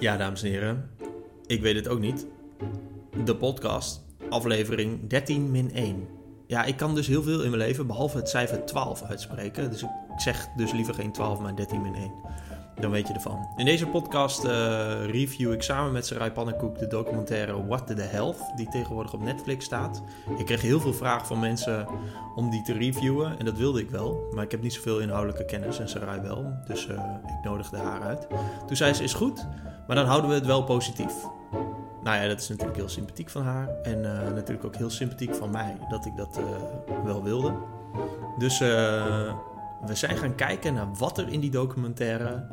Ja, dames en heren, ik weet het ook niet. De podcast, aflevering 13 min 1. Ja, ik kan dus heel veel in mijn leven, behalve het cijfer 12 uitspreken. Dus ik zeg dus liever geen 12, maar 13 min 1. Dan weet je ervan. In deze podcast uh, review ik samen met Sarai Pannenkoek de documentaire What the Health, die tegenwoordig op Netflix staat. Ik kreeg heel veel vragen van mensen om die te reviewen en dat wilde ik wel. Maar ik heb niet zoveel inhoudelijke kennis en Sarai wel, dus uh, ik nodigde haar uit. Toen zei ze, is goed, maar dan houden we het wel positief. Nou ja, dat is natuurlijk heel sympathiek van haar. En uh, natuurlijk ook heel sympathiek van mij dat ik dat wel wilde. Dus we zijn gaan kijken naar wat er in die documentaire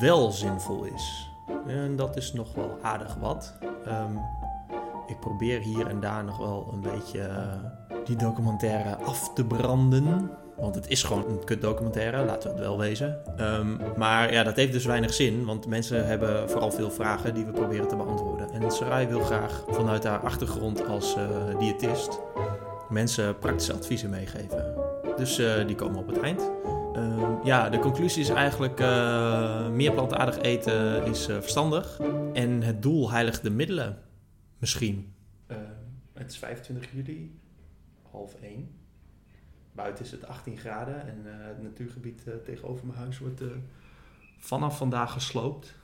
wel zinvol is. En dat is nog wel aardig wat. Um, ik probeer hier en daar nog wel een beetje die documentaire af te branden. Want het is gewoon een kut documentaire, laten we het wel wezen. Um, maar ja, dat heeft dus weinig zin, want mensen hebben vooral veel vragen die we proberen te beantwoorden. En Sarai wil graag vanuit haar achtergrond als uh, diëtist mensen praktische adviezen meegeven. Dus uh, die komen op het eind. Uh, ja, de conclusie is eigenlijk uh, meer plantaardig eten is verstandig. En het doel heiligt de middelen. Misschien. het is 25 juli, half 1. Buiten is het 18 graden en uh, het natuurgebied tegenover mijn huis wordt vanaf vandaag gesloopt.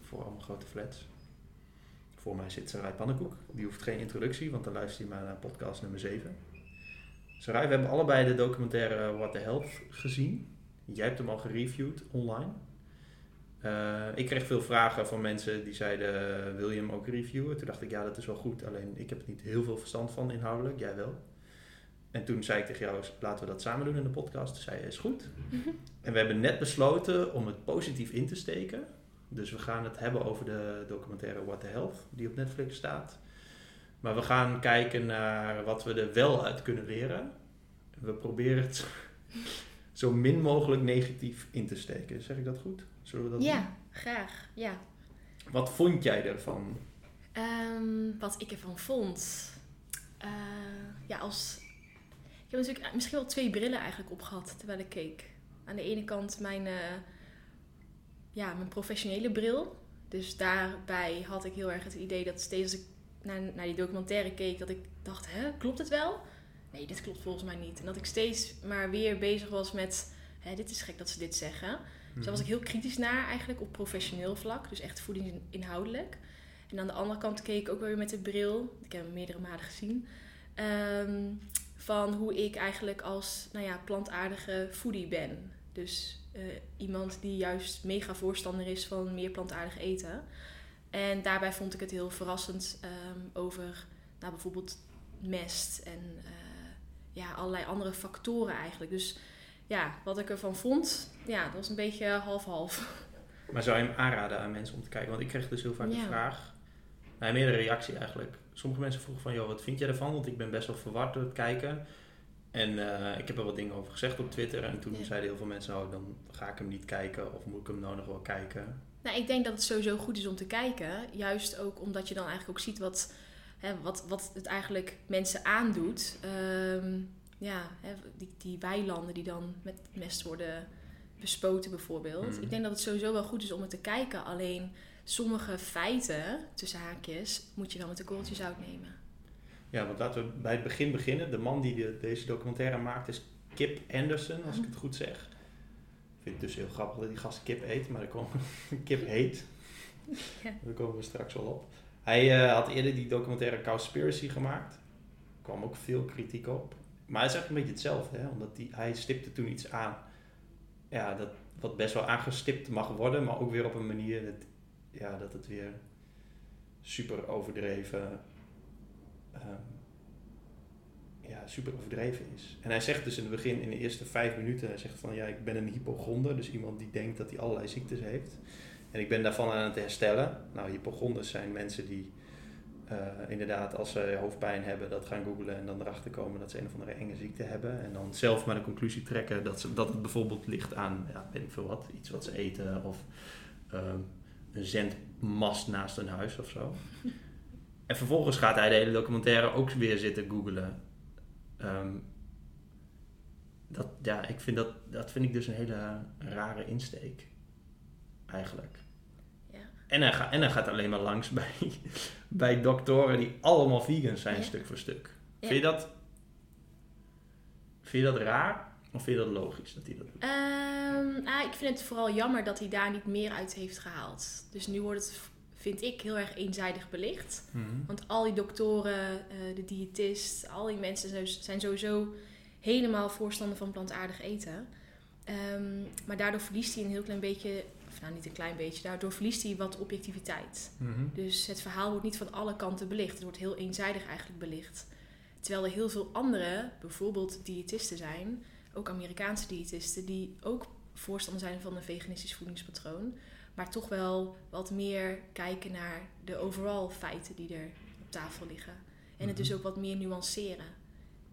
Voor allemaal grote flats. Voor mij zit Sarai Pannenkoek. Die hoeft geen introductie, want dan luister je maar naar podcast nummer 7. Sarai, we hebben allebei de documentaire What the Health gezien. Jij hebt hem al gereviewd online. ik kreeg veel vragen van mensen die zeiden, wil je hem ook reviewen? Toen dacht ik, ja dat is wel goed, alleen ik heb er niet heel veel verstand van inhoudelijk, jij wel. En toen zei ik tegen jou, laten we dat samen doen in de podcast. Toen zei je, is goed. Mm-hmm. En we hebben net besloten om het positief in te steken. Dus we gaan het hebben over de documentaire What the Health, die op Netflix staat. Maar we gaan kijken naar wat we er wel uit kunnen leren. We proberen het zo min mogelijk negatief in te steken. Zeg ik dat goed? Zullen we dat ja, doen? graag. Ja. Wat vond jij ervan? Um, wat ik ervan vond? Uh, ja, als ik heb natuurlijk misschien wel twee brillen eigenlijk opgehad terwijl ik keek. Aan de ene kant mijn, uh, ja, mijn professionele bril. Dus daarbij had ik heel erg het idee dat steeds als ik naar, naar die documentaire keek, dat ik dacht, hè, klopt het wel? Nee, dit klopt volgens mij niet. En dat ik steeds maar weer bezig was met, hè, dit is gek dat ze dit zeggen. Dus daar was ik heel kritisch naar eigenlijk op professioneel vlak. Dus echt voedingsinhoudelijk. En aan de andere kant keek ik ook weer met de bril. Ik heb hem meerdere malen gezien. Um, van hoe ik eigenlijk als nou ja, plantaardige foodie ben. Dus uh, iemand die juist mega voorstander is van meer plantaardig eten. En daarbij vond ik het heel verrassend um, over nou, bijvoorbeeld mest en uh, ja, allerlei andere factoren eigenlijk. Dus ja, wat ik ervan vond, ja, dat was een beetje half-half. Maar zou je hem aanraden aan mensen om te kijken? Want ik kreeg dus heel vaak ja. de vraag, nou, meer een reactie eigenlijk sommige mensen vroegen van, joh, wat vind jij ervan? Want ik ben best wel verward door het kijken. En uh, ik heb er wat dingen over gezegd op Twitter. En toen ja. zeiden heel veel mensen, oh, dan ga ik hem niet kijken. Of moet ik hem nou nog wel kijken? Nou, ik denk dat het sowieso goed is om te kijken. Juist ook omdat je dan eigenlijk ook ziet wat, hè, wat, wat het eigenlijk mensen aandoet. Um, ja, hè, die, die weilanden die dan met mest worden bespoten bijvoorbeeld. Mm. Ik denk dat het sowieso wel goed is om het te kijken. Alleen sommige feiten, tussen haakjes, moet je wel met een korreltje zout nemen. Ja, want laten we bij het begin beginnen. De man die de, deze documentaire maakt is Kip Anderson, als ik het goed zeg. Vind het dus heel grappig dat die gast Kip eet, maar komen, Kip heet. Ja. Daar komen we straks wel op. Hij uh, had eerder die documentaire Cowspiracy gemaakt. Er kwam ook veel kritiek op. Maar het is eigenlijk een beetje hetzelfde, hè? omdat die, hij stipte toen iets aan. Ja, dat, wat best wel aangestipt mag worden, maar ook weer op een manier dat ja, dat het weer super overdreven, ja, super overdreven is. En hij zegt dus in het begin, in de eerste vijf minuten, hij zegt van ja, ik ben een hypochonder, dus iemand die denkt dat hij allerlei ziektes heeft. En ik ben daarvan aan het herstellen. Nou, hypochonders zijn mensen die uh, inderdaad, als ze hoofdpijn hebben, dat gaan googlen en dan erachter komen dat ze een of andere enge ziekte hebben. En dan zelf maar de conclusie trekken dat, ze, dat het bijvoorbeeld ligt aan, ja, weet ik veel wat, iets wat ze eten of uh, een zendmast naast een huis of zo. en vervolgens gaat hij de hele documentaire ook weer zitten googlen. Um, dat, ja, ik vind dat, dat vind ik dus een hele rare insteek. Eigenlijk. Ja. En hij, gaat, en hij gaat alleen maar langs bij, bij doktoren die allemaal vegan zijn, Ja. stuk voor stuk. Ja. Vind, je dat, vind je dat raar of vind je dat logisch dat hij dat doet? Ehm, ah, ik vind het vooral jammer dat hij daar niet meer uit heeft gehaald. Dus nu wordt het, vind ik, heel erg eenzijdig belicht. Want al die doktoren, eh, de diëtist, al die mensen zijn- zijn sowieso helemaal voorstander van plantaardig eten. Ehm, maar daardoor verliest hij een heel klein beetje, of nou niet een klein beetje, daardoor verliest hij wat objectiviteit. Mhm. Dus het verhaal wordt niet van alle kanten belicht. Het wordt heel eenzijdig eigenlijk belicht. Terwijl er heel veel andere, bijvoorbeeld diëtisten zijn, ook Amerikaanse diëtisten, die ook voorstander zijn van een veganistisch voedingspatroon. Maar toch wel wat meer kijken naar de overal feiten die er op tafel liggen. En het dus Mhm. ook wat meer nuanceren.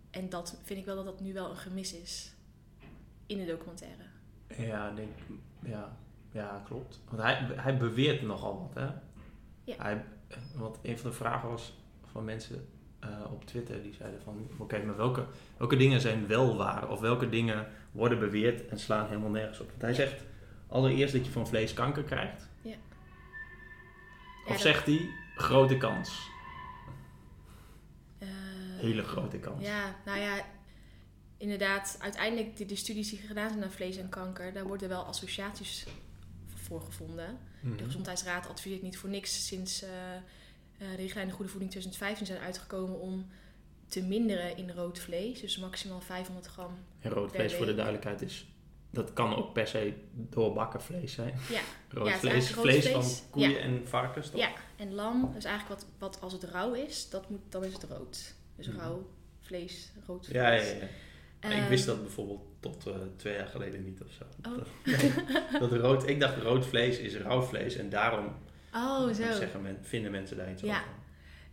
En dat vind ik wel dat dat nu wel een gemis is in de documentaire. Ja, ik denk, ja, ja, klopt. Want hij, hij beweert nogal wat, hè? Ja. Hij, want een van de vragen was van mensen eh, op Twitter, die zeiden van, oké, maar welke, welke dingen zijn wel waar? Of welke dingen worden beweerd en slaan helemaal nergens op? Want hij Ja. zegt allereerst dat je van vlees kanker krijgt. Ja. Of zegt hij, grote kans. Eh, Hele grote kans. Ja, nou ja, inderdaad, uiteindelijk de, de studies die gedaan zijn naar vlees en kanker, daar worden wel associaties voor gevonden. Mhm. De Gezondheidsraad adviseert niet voor niks sinds eh, eh, de richtlijnen Goede Voeding 2015 zijn uitgekomen om te minderen in rood vlees. Dus maximaal 500 gram. En rood per vlees, voor de week. duidelijkheid, is... Dat kan ook per se doorbakken vlees zijn. Ja. Rood Ja, is vlees, vlees, vlees. van koeien en varkens, toch? Ja, en lam, dus eigenlijk wat, wat als het rauw is, dat moet, dan is het rood. Dus Mhm. rauw vlees, rood vlees. Ja, ja, ja. ik Ehm, wist dat bijvoorbeeld tot eh, twee jaar geleden niet of zo. Oh. Dat, dat rood, ik dacht rood vlees is rauw vlees en daarom Oh, zo. zeggen men, vinden mensen daar iets Ja. over.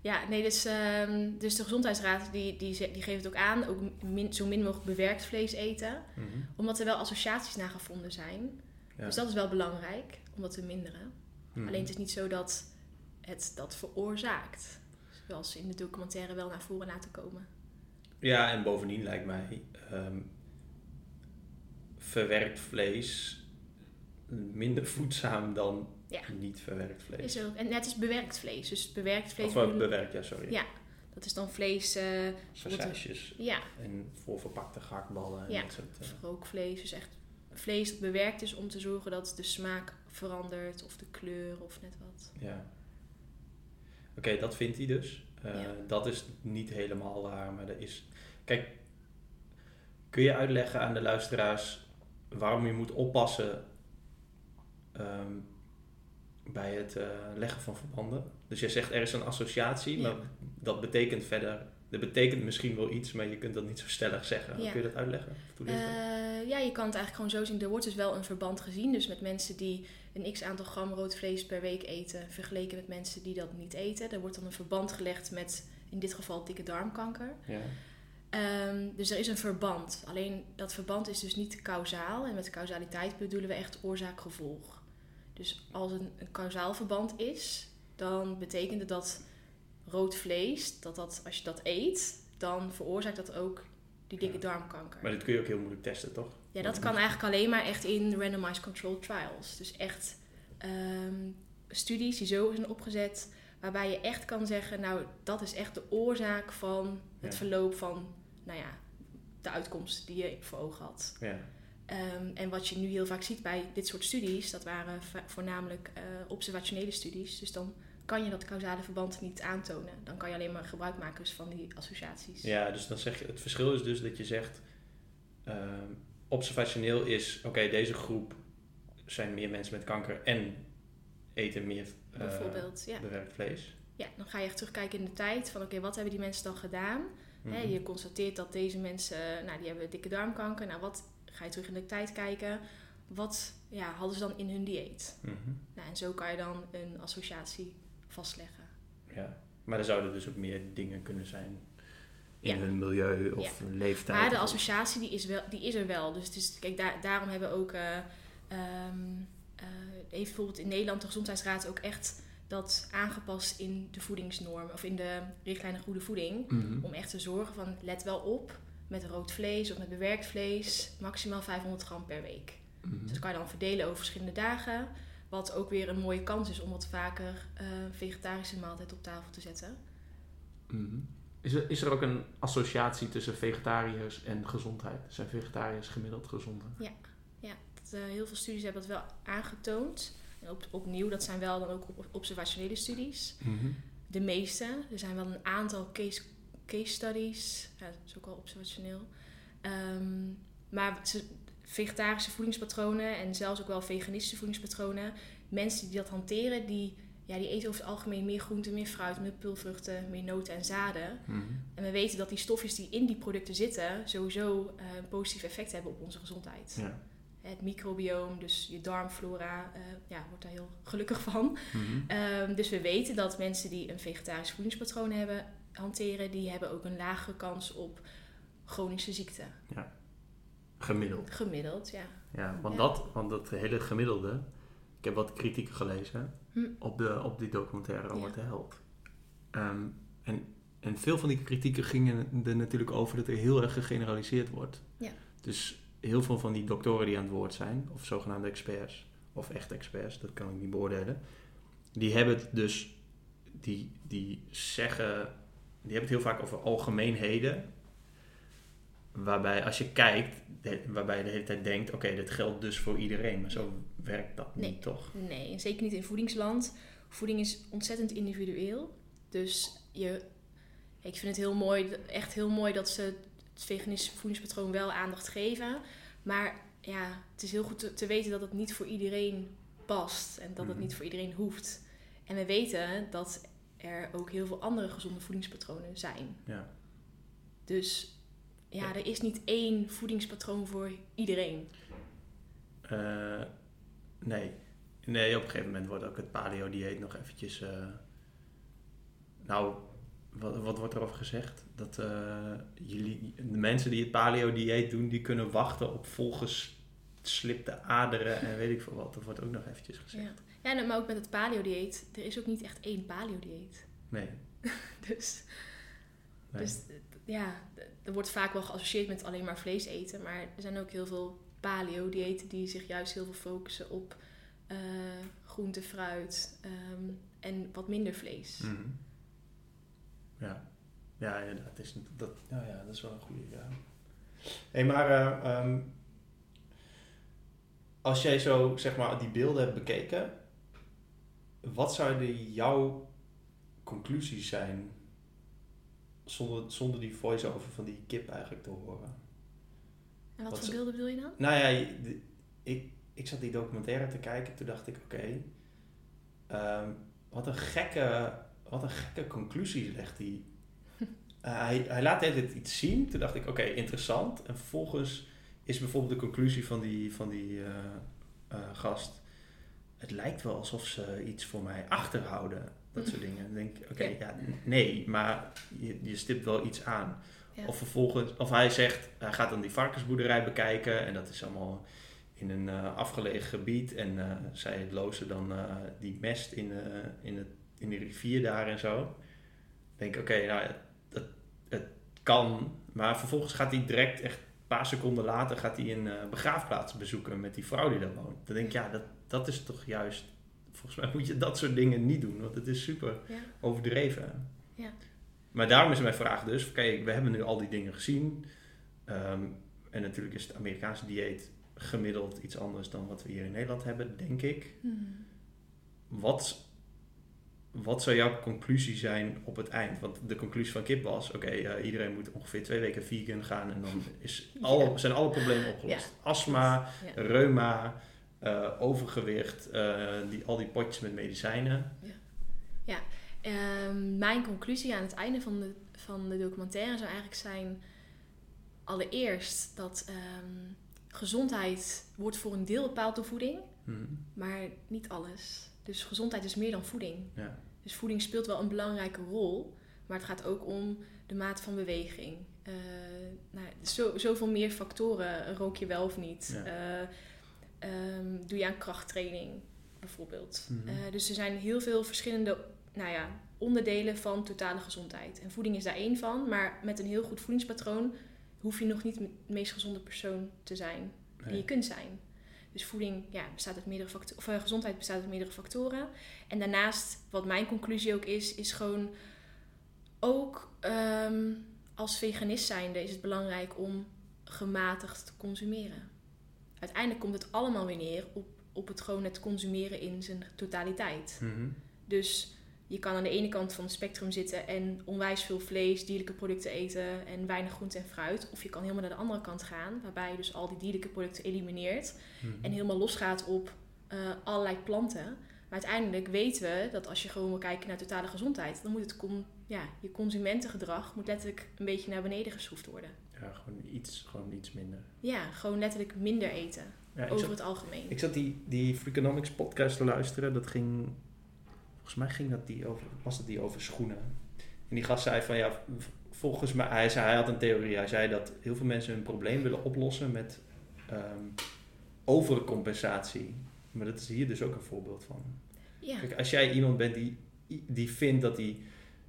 Ja, nee, dus, ehm, dus de gezondheidsraad die, die, die geeft het ook aan, ook min, zo min mogelijk bewerkt vlees eten. Mhm. Omdat er wel associaties naar gevonden zijn. Ja. Dus dat is wel belangrijk, om dat te minderen. Mhm. Alleen het is niet zo dat het dat veroorzaakt. Zoals in de documentaire wel naar voren laten komen. Ja, en bovendien lijkt mij ehm, verwerkt vlees minder voedzaam dan Ja. niet verwerkt vlees. Is ook, en net is bewerkt vlees. Dus bewerkt vlees, of eh, bewerkt, ja, sorry. Ja. dat is dan vlees, Sausijsjes ja, en voorverpakte gehaktballen en Ja. dat soort... eh, rookvlees. Dus echt vlees dat bewerkt is om te zorgen dat de smaak verandert. Of de kleur of net wat. Ja. Oké, dat vindt hij dus. Ja. Dat is niet helemaal waar, maar er is... Kijk, kun je uitleggen aan de luisteraars waarom je moet oppassen ehm, bij het eh, leggen van verbanden? Dus je zegt er is een associatie, Ja. maar dat betekent verder... Dat betekent misschien wel iets, maar je kunt dat niet zo stellig zeggen. Ja. Kun je dat uitleggen? Eh, ja, je kan het eigenlijk gewoon zo zien. Er wordt dus wel een verband gezien. Dus met mensen die een x aantal gram rood vlees per week eten, vergeleken met mensen die dat niet eten. Er wordt dan een verband gelegd met in dit geval dikke darmkanker. ja. Ehm, dus er is een verband. Alleen dat verband is dus niet kausaal. En met causaliteit bedoelen we echt oorzaak-gevolg. Dus als een, een kausaal verband is, dan betekent het dat rood vlees, dat dat als je dat eet, dan veroorzaakt dat ook die dikke Ja. darmkanker. Maar dit kun je ook heel moeilijk testen, toch? Ja, dat kan eigenlijk alleen maar echt in randomized controlled trials. Dus echt ehm, studies die zo zijn opgezet, waarbij je echt kan zeggen, nou, dat is echt de oorzaak van het Ja. verloop van, nou ja, de uitkomst die je voor ogen had. Ja. Ehm, en wat je nu heel vaak ziet bij dit soort studies, dat waren voornamelijk eh, observationele studies. Dus dan kan je dat causale verband niet aantonen. Dan kan je alleen maar gebruik maken dus van die associaties. Ja, dus dan zeg je, het verschil is dus dat je zegt, ehm, observationeel is, oké, deze groep zijn meer mensen met kanker en eten meer eh, Bijvoorbeeld, ja. bewerkt vlees. Ja, dan ga je echt terugkijken in de tijd van oké, wat hebben die mensen dan gedaan? Mhm. je constateert dat deze mensen, nou, die hebben dikke darmkanker. Nou, wat ga je terug in de tijd kijken? Wat ja, hadden ze dan in hun dieet? Mhm. Nou, en zo kan je dan een associatie vastleggen. Ja, maar er zouden dus ook meer dingen kunnen zijn in Ja. hun milieu of leeftijd. Maar de associatie die is, wel, die is er wel. Dus het is, kijk, daar, daarom hebben ook, eh, ehm, eh, heeft bijvoorbeeld in Nederland de Gezondheidsraad ook echt dat aangepast in de voedingsnorm of in de richtlijnen goede voeding. Mhm. Om echt te zorgen van let wel op met rood vlees of met bewerkt vlees, maximaal 500 gram per week. Mhm. Dus dat kan je dan verdelen over verschillende dagen. Wat ook weer een mooie kans is om wat vaker eh, vegetarische maaltijd op tafel te zetten. Mhm. Is, er, is er ook een associatie tussen vegetariërs en gezondheid? Zijn vegetariërs gemiddeld gezonder? Ja, dat, eh, heel veel studies hebben dat wel aangetoond. En op, opnieuw, dat zijn wel dan ook observationele studies. De meeste. Er zijn wel een aantal case, case studies. Ja, dat is ook wel observationeel. Ehm, maar ze- vegetarische voedingspatronen en zelfs ook wel veganistische voedingspatronen. Mensen die dat hanteren, die, ja, die eten over het algemeen meer groenten, meer fruit, meer pulvruchten, meer noten en zaden. Mhm. En we weten dat die stofjes die in die producten zitten sowieso eh, een positief effect hebben op onze gezondheid. Ja. Het microbioom, dus je darmflora, eh, ja, wordt daar heel gelukkig van. Mhm. Ehm, dus we weten dat mensen die een vegetarisch voedingspatroon hebben, hanteren, die hebben ook een lagere kans op chronische ziekte. Gemiddeld. Gemiddeld, ja. Ja, want, Ja. Dat, want dat hele gemiddelde... Ik heb wat kritiek gelezen Hm. op, de, op die documentaire over Ja. de held. Ehm, en, en veel van die kritieken gingen er natuurlijk over dat er heel erg gegeneraliseerd wordt. Ja. Dus heel veel van die doktoren die aan het woord zijn, of zogenaamde experts, of echt experts, dat kan ik niet beoordelen, die hebben het dus, die, die zeggen, die hebben het heel vaak over algemeenheden. Waarbij als je kijkt, de- waarbij je de hele tijd denkt, oké, dit geldt dus voor iedereen. Maar zo werkt dat Nee. niet, toch? Nee, zeker niet in voedingsland. Voeding is ontzettend individueel. Dus je, ik vind het heel mooi, echt heel mooi dat ze het veganistische voedingspatroon wel aandacht geven. Maar ja, het is heel goed te, te weten dat het niet voor iedereen past en dat het Mhm. niet voor iedereen hoeft. En we weten dat er ook heel veel andere gezonde voedingspatronen zijn. Ja. Dus ja, Ja. er is niet één voedingspatroon voor iedereen. Eh, nee. Nee, op een gegeven moment wordt ook het paleo-dieet nog eventjes... eh, nou, wat, wat wordt erover gezegd? Dat eh, jullie, de mensen die het paleo-dieet doen, die kunnen wachten op volgeslipte aderen en weet ik veel wat. Dat wordt ook nog eventjes gezegd. Ja, ja en- maar ook met het paleo-dieet. Er is ook niet echt één paleo-dieet. Nee. Dus, nee. dus ja, er wordt vaak wel geassocieerd met alleen maar vlees eten. Maar er zijn ook heel veel paleo-diëten die zich juist heel veel focussen op eh groente, fruit ehm, en wat minder vlees. Mhm. Ja. Ja, dat is, dat, ja, ja, dat is wel een goede. Ja. Hey, maar eh, ehm, als jij zo zeg maar die beelden hebt bekeken, wat zouden jouw conclusies zijn zonder, zonder die voice-over van die kip eigenlijk te horen? En wat, Wat voor beelden bedoel je dan? Nou ja, de- ik, ik zat die documentaire te kijken. Toen dacht ik, oké, ehm, wat, een gekke, wat een gekke conclusie legt hij. Eh, hij, hij laat tijd iets zien. Toen dacht ik, oké, interessant. En vervolgens is bijvoorbeeld de conclusie van die, van die eh, eh, gast... Het lijkt wel alsof ze iets voor mij achterhouden. Dat soort dingen. Dan denk ik, oké, Ja. ja, nee, maar je, je stipt wel iets aan. Ja. Of vervolgens, of hij zegt, hij gaat dan die varkensboerderij bekijken en dat is allemaal in een eh, afgelegen gebied. En eh, zij lozen dan eh, die mest in, in, het, in de rivier daar en zo. Dan denk ik, oké, nou, het kan. Maar vervolgens gaat hij direct, echt een paar seconden later, gaat hij een begraafplaats bezoeken met die vrouw die daar woont. Dan denk ik, ja, dat, dat is toch juist, volgens mij moet je dat soort dingen niet doen, want het is super Ja. overdreven. Ja. Maar daarom is mijn vraag dus, oké, we hebben nu al die dingen gezien. Ehm, en natuurlijk is het Amerikaanse dieet gemiddeld iets anders dan wat we hier in Nederland hebben, denk ik. Hmm. Wat, wat zou jouw conclusie zijn op het eind? Want de conclusie van Kip was, oké, eh, iedereen moet ongeveer twee weken vegan gaan en dan is alle, zijn alle problemen opgelost. Astma, Ja. reuma, eh, overgewicht, eh, die, al die potjes met medicijnen. Ehm, mijn conclusie aan het einde van de, van de documentaire zou eigenlijk zijn... Allereerst dat ehm, gezondheid wordt voor een deel bepaald door voeding, Mhm. maar niet alles. Dus gezondheid is meer dan voeding. Ja. Dus voeding speelt wel een belangrijke rol, maar het gaat ook om de mate van beweging. Eh nou, zo, zoveel meer factoren. Rook je wel of niet? Ja. Ehm, doe je aan krachttraining bijvoorbeeld? Mhm. Eh, dus er zijn heel veel verschillende nou ja, onderdelen van totale gezondheid. En voeding is daar één van, maar met een heel goed voedingspatroon hoef je nog niet de meest gezonde persoon te zijn die Nee. je kunt zijn. Dus voeding ja, bestaat uit meerdere factoren, of uh, gezondheid bestaat uit meerdere factoren. En daarnaast, wat mijn conclusie ook is, is gewoon ook um, als veganist zijnde is het belangrijk om gematigd te consumeren. Uiteindelijk komt het allemaal weer neer op, op het gewoon het consumeren in zijn totaliteit. Mhm. Dus je kan aan de ene kant van het spectrum zitten en onwijs veel vlees, dierlijke producten eten en weinig groente en fruit. Of je kan helemaal naar de andere kant gaan, waarbij je dus al die dierlijke producten elimineert Mhm. en helemaal losgaat op eh, allerlei planten. Maar uiteindelijk weten we dat als je gewoon wil kijken naar totale gezondheid, dan moet het ja, je consumentengedrag moet letterlijk een beetje naar beneden geschroefd worden. Ja, gewoon iets, gewoon iets minder. Ja, gewoon letterlijk minder eten Ja, over zat, het algemeen. ik zat die, die Freakonomics podcast te luisteren. Dat ging, volgens mij ging dat die over, was het die over schoenen. En die gast zei van ja, volgens mij, hij, zei, hij had een theorie. Hij zei dat heel veel mensen hun probleem willen oplossen met ehm, overcompensatie. Maar dat is hier dus ook een voorbeeld van. Ja, Kijk, als jij iemand bent die, die vindt dat hij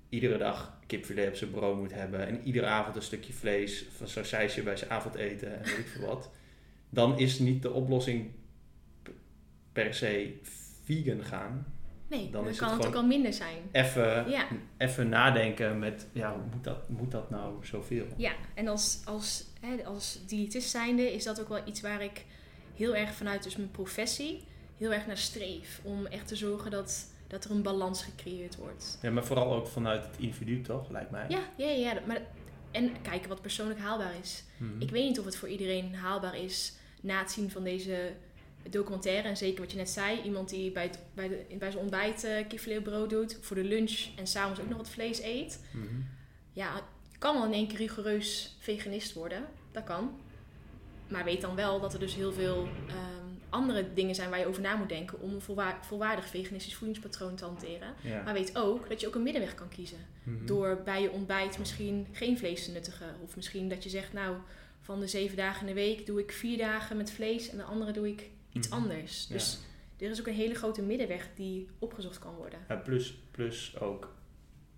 iedere dag kipfilet op zijn brood moet hebben en iedere avond een stukje vlees van zo'n sausje bij zijn avondeten en weet ik veel wat, dan is niet de oplossing per se vegan gaan. nee, dan dan, is het kan het, gewoon- ook al minder zijn. Even, Ja. even nadenken met, ja, moet dat, moet dat nou zoveel? Ja, en als, als, hè, als diëtist zijnde is dat ook wel iets waar ik heel erg vanuit dus mijn professie heel erg naar streef. Om echt te zorgen dat, dat er een balans gecreëerd wordt. Ja, maar vooral ook vanuit het individu toch, lijkt mij. Ja, ja, ja. Maar, en kijken wat persoonlijk haalbaar is. Mhm. Ik weet niet of het voor iedereen haalbaar is na het zien van deze documentaire. En zeker wat je net zei, iemand die bij, het, bij, de, bij zijn ontbijt uh, doet, voor de lunch en s'avonds ook nog wat vlees eet. Mhm. Ja, kan wel in één keer rigoureus veganist worden. Dat kan. Maar weet dan wel dat er dus heel veel ehm, andere dingen zijn waar je over na moet denken om een volwa- volwaardig veganistisch voedingspatroon te hanteren. Ja. Maar weet ook dat je ook een middenweg kan kiezen. Mhm. Door bij je ontbijt misschien geen vlees te nuttigen. Of misschien dat je zegt, nou, van de zeven dagen in de week doe ik vier dagen met vlees en de andere doe ik iets Mhm. anders. Ja. Dus er is ook een hele grote middenweg die opgezocht kan worden. Ja, plus, plus ook,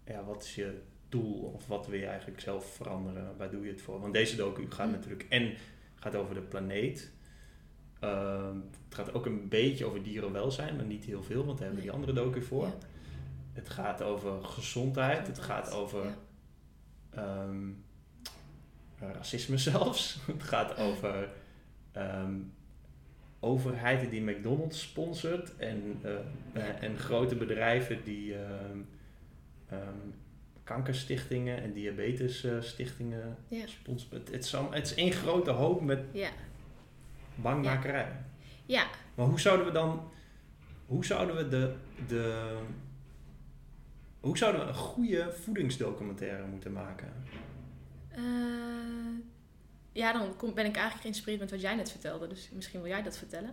ja, wat is je doel of wat wil je eigenlijk zelf veranderen? Waar doe je het voor? Want deze docu gaat Mm. natuurlijk en gaat over de planeet. Ehm, het gaat ook een beetje over dierenwelzijn, maar niet heel veel, want daar hebben we die andere docu voor. Ja. Het gaat over gezondheid, het gaat over ja. ehm, racisme zelfs. Het gaat over ehm, overheden die McDonald's sponsort en, eh, en grote bedrijven die kankerstichtingen en diabetesstichtingen Ja. sponsoren. Het, het, is allemaal- het is één grote hoop met Ja. Bangmakerij. ja, Maar hoe zouden we dan, hoe zouden we de, de, hoe zouden we een goede voedingsdocumentaire moeten maken? Eh, ja, dan kom, ben ik eigenlijk geïnspireerd met wat jij net vertelde. Dus misschien wil jij dat vertellen.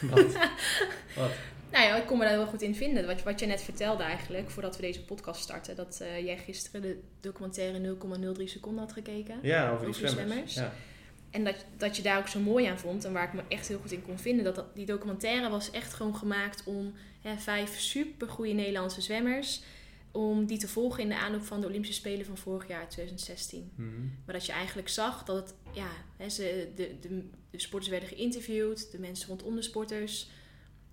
Wat? Wat? Nou ja, ik kon me daar heel goed in vinden. Wat, wat je net vertelde eigenlijk, voordat we deze podcast starten. Dat eh, jij gisteren de documentaire 0,03 seconden had gekeken. Ja, over die Over zwemmers. zwemmers. Ja. En dat, dat je daar ook zo mooi aan vond. En waar ik me echt heel goed in kon vinden. Dat, dat die documentaire was echt gewoon gemaakt om hè, vijf supergoeie Nederlandse zwemmers. Om die te volgen in de aanloop van de Olympische Spelen van vorig jaar, 2016. Mhm. Maar dat je eigenlijk zag dat het, ja, hè, ze, de, de, de sporters werden geïnterviewd, de mensen rondom de sporters.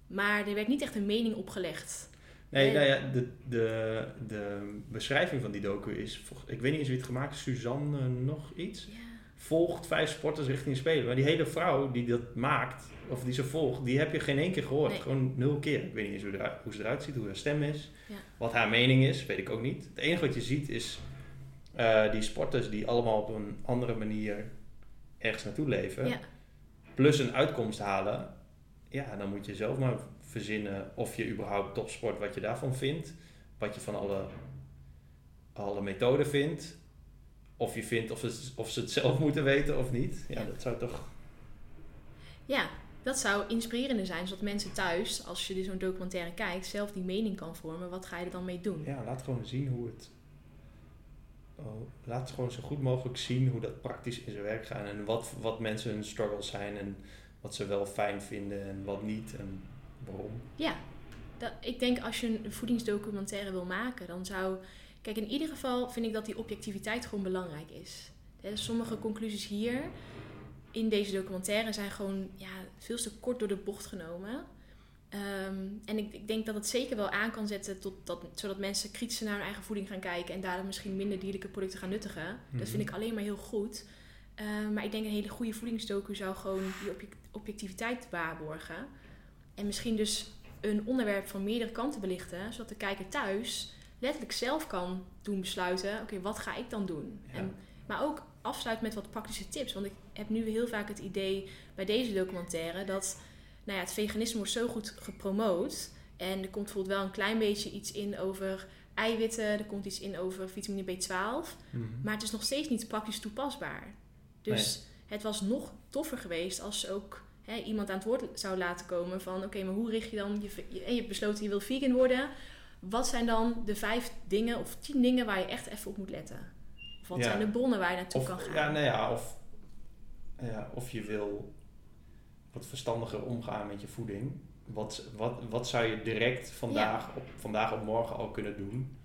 Maar er werd niet echt een mening opgelegd. Nee, nou ja, de, de, de beschrijving van die docu is, ik weet niet eens wie het gemaakt heeft, Suzanne nog iets, Ja, volgt vijf sporters richting Spelen. Maar die hele vrouw die dat maakt, of die ze volgt, die heb je geen één keer gehoord. Nee. Gewoon nul keer. Ik weet niet eens hoe, eruit- hoe ze eruit ziet, hoe haar stem is. Ja. Wat haar mening is, weet ik ook niet. Het enige wat je ziet is eh, die sporters die allemaal op een andere manier ergens naartoe leven. ja, Plus een uitkomst halen. Ja, dan moet je zelf maar verzinnen of je überhaupt topsport, wat je daarvan vindt. Wat je van alle, alle methoden vindt. Of je vindt of ze, of ze het zelf moeten weten of niet. Ja, Ja. dat zou toch... ja, dat zou inspirerender zijn, zodat mensen thuis, als je zo'n documentaire kijkt, zelf die mening kan vormen. Wat ga je er dan mee doen? Ja, laat gewoon zien hoe het... Oh, laat gewoon zo goed mogelijk zien hoe dat praktisch in zijn werk gaat. En wat, wat mensen hun struggles zijn. En wat ze wel fijn vinden en wat niet. En waarom. Ja, dat, ik denk als je een voedingsdocumentaire wil maken, dan zou. Kijk, in ieder geval vind ik dat die objectiviteit gewoon belangrijk is. Sommige conclusies hier in deze documentaire zijn gewoon ja, veel te kort door de bocht genomen. Ehm, en ik, ik, denk dat het zeker wel aan kan zetten tot dat, zodat mensen kritischer naar hun eigen voeding gaan kijken en daardoor misschien minder dierlijke producten gaan nuttigen. Dat vind Mhm. ik alleen maar heel goed. Ehm, maar ik denk een hele goede voedingsdocu zou gewoon die object- objectiviteit waarborgen. En misschien dus een onderwerp van meerdere kanten belichten, zodat de kijker thuis letterlijk zelf kan doen besluiten: oké, wat ga ik dan doen? Ja. En, maar ook afsluit met wat praktische tips. Want ik heb nu heel vaak het idee bij deze documentaire dat nou ja, het veganisme wordt zo goed gepromoot. En er komt bijvoorbeeld wel een klein beetje iets in over eiwitten, er komt iets in over vitamine B12. Mhm. Maar het is nog steeds niet praktisch toepasbaar. Dus het was nog toffer geweest als ze ook hè, iemand aan het woord zou laten komen van... oké, maar hoe richt je dan... Je, je, en je hebt besloten je wil vegan worden. Wat zijn dan de vijf dingen of tien dingen waar je echt even op moet letten? Of wat Ja. zijn de bronnen waar je naartoe Of, kan gaan? ja, nou ja, of, ja, of je wil wat verstandiger omgaan met je voeding. Wat, wat, wat zou je direct vandaag, op, vandaag op morgen al kunnen doen?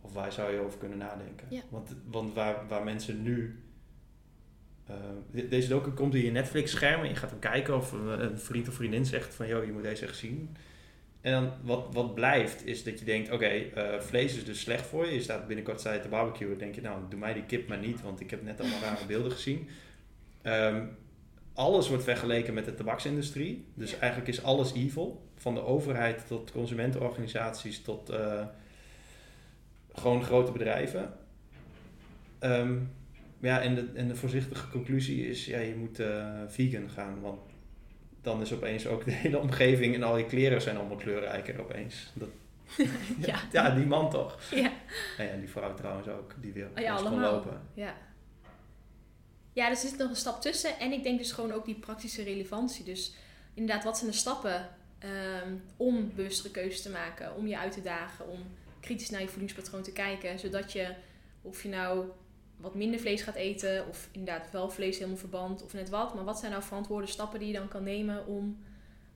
Of waar zou je over kunnen nadenken? Ja. Want, want waar, waar mensen nu... de- deze docu komt in je Netflix-scherm en je gaat hem kijken of een, een vriend of vriendin zegt van... joh, je moet deze echt zien. En dan wat, wat blijft is dat je denkt, oké, eh, vlees is dus slecht voor je. Je staat binnenkort sta te barbecuen. Dan denk je, nou, doe mij die kip maar niet, want ik heb net allemaal rare beelden gezien. Ehm, alles wordt vergeleken met de tabaksindustrie. Dus Ja. eigenlijk is alles evil. Van de overheid tot consumentenorganisaties tot eh, gewoon grote bedrijven. Ehm, ja, en de, en de voorzichtige conclusie is, ja, je moet eh, vegan gaan. Want dan is opeens ook de hele omgeving en al je kleren zijn allemaal kleurrijker opeens. Dat, Ja. ja, die man toch. Ja. En ja, die vrouw trouwens ook, die weer Oh ja, kon lopen. Ja. Ja, er zit nog een stap tussen. En ik denk dus gewoon ook die praktische relevantie. Dus inderdaad, wat zijn de stappen ehm, om bewustere keuzes te maken? Om je uit te dagen, om kritisch naar je voedingspatroon te kijken. Zodat je, of je nou wat minder vlees gaat eten, of inderdaad wel vlees helemaal verband, of net wat. Maar wat zijn nou verantwoorde stappen die je dan kan nemen om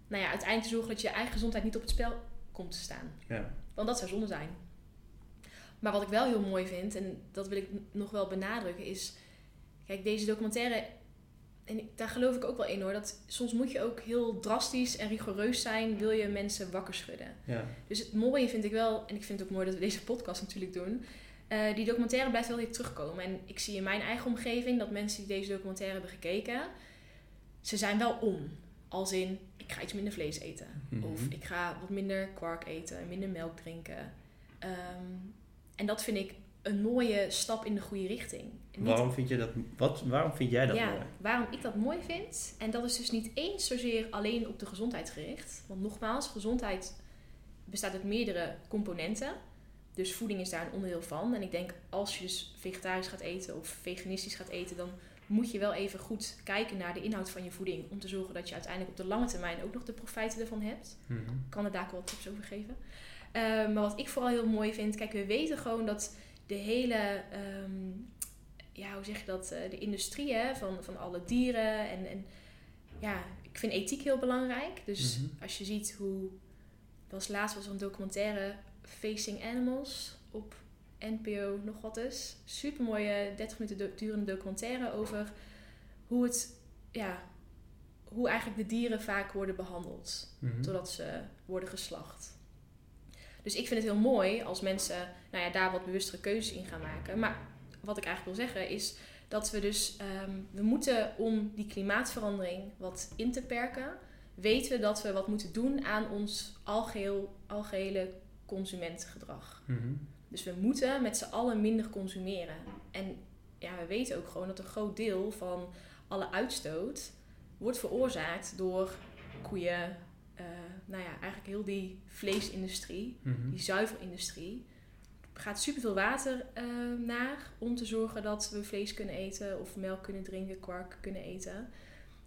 nou ja, uiteindelijk te zorgen dat je eigen gezondheid niet op het spel komt te staan? Ja. Want dat zou zonde zijn. Maar wat ik wel heel mooi vind, en dat wil ik nog wel benadrukken, is... Kijk, deze documentaire... En daar geloof ik ook wel in hoor. Dat soms moet je ook heel drastisch en rigoureus zijn... wil je mensen wakker schudden. Ja. Dus het mooie vind ik wel... En ik vind het ook mooi dat we deze podcast natuurlijk doen... eh, die documentaire blijft wel weer terugkomen. En ik zie in mijn eigen omgeving dat mensen die deze documentaire hebben gekeken... ze zijn wel om. Als in, ik ga iets minder vlees eten. Of Mhm. ik ga wat minder kwark eten en minder melk drinken. Ehm, en dat vind ik een mooie stap in de goede richting. Niet- Waarom vind, je dat, wat, waarom vind jij dat ja, mooi? waarom ik dat mooi vind. En dat is dus niet eens zozeer alleen op de gezondheid gericht. Want nogmaals, gezondheid bestaat uit meerdere componenten. Dus voeding is daar een onderdeel van. En ik denk als je dus vegetarisch gaat eten of veganistisch gaat eten, dan moet je wel even goed kijken naar de inhoud van je voeding. Om te zorgen dat je uiteindelijk op de lange termijn ook nog de profijten ervan hebt. Ik kan er daar ook wel tips over geven. Eh, maar wat ik vooral heel mooi vind, kijk, we weten gewoon dat de hele, ehm, ja, hoe zeg je dat, eh, de industrie hè, van, van alle dieren en, en ja, ik vind ethiek heel belangrijk. Dus Mhm. als je ziet hoe, was laatst was er een documentaire Facing Animals op NPO nog wat is. Super mooie 30 minuten do- durende documentaire over hoe het, ja, hoe eigenlijk de dieren vaak worden behandeld Mhm. totdat ze worden geslacht. Dus ik vind het heel mooi als mensen nou ja, daar wat bewustere keuzes in gaan maken. Maar wat ik eigenlijk wil zeggen is dat we dus, ehm, we moeten om die klimaatverandering wat in te perken, weten we dat we wat moeten doen aan ons algeheel, algehele consumentengedrag. Mhm. Dus we moeten met z'n allen minder consumeren. En ja, we weten ook gewoon dat een groot deel van alle uitstoot wordt veroorzaakt door koeien. eh, nou ja, eigenlijk heel die vleesindustrie, Mhm. die zuivelindustrie. Er gaat superveel water eh, naar om te zorgen dat we vlees kunnen eten of melk kunnen drinken, kwark kunnen eten.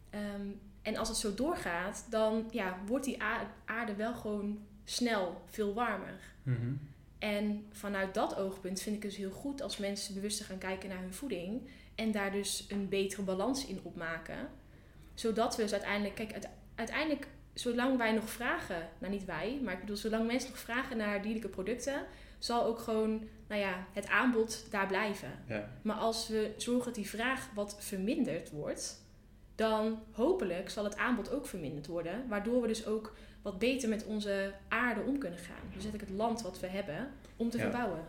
Ehm, en als het zo doorgaat, dan ja, wordt die aarde wel gewoon snel veel warmer. Mhm. En vanuit dat oogpunt vind ik het dus heel goed als mensen bewuster gaan kijken naar hun voeding. En daar dus een betere balans in opmaken. Zodat we dus uiteindelijk, kijk, uite- uiteindelijk, zolang wij nog vragen, nou niet wij, maar ik bedoel, zolang mensen nog vragen naar dierlijke producten, zal ook gewoon, nou ja, het aanbod daar blijven. Ja. Maar als we zorgen dat die vraag wat verminderd wordt, dan hopelijk zal het aanbod ook verminderd worden. Waardoor we dus ook wat beter met onze aarde om kunnen gaan. Dus ik het land wat we hebben om te Ja. verbouwen.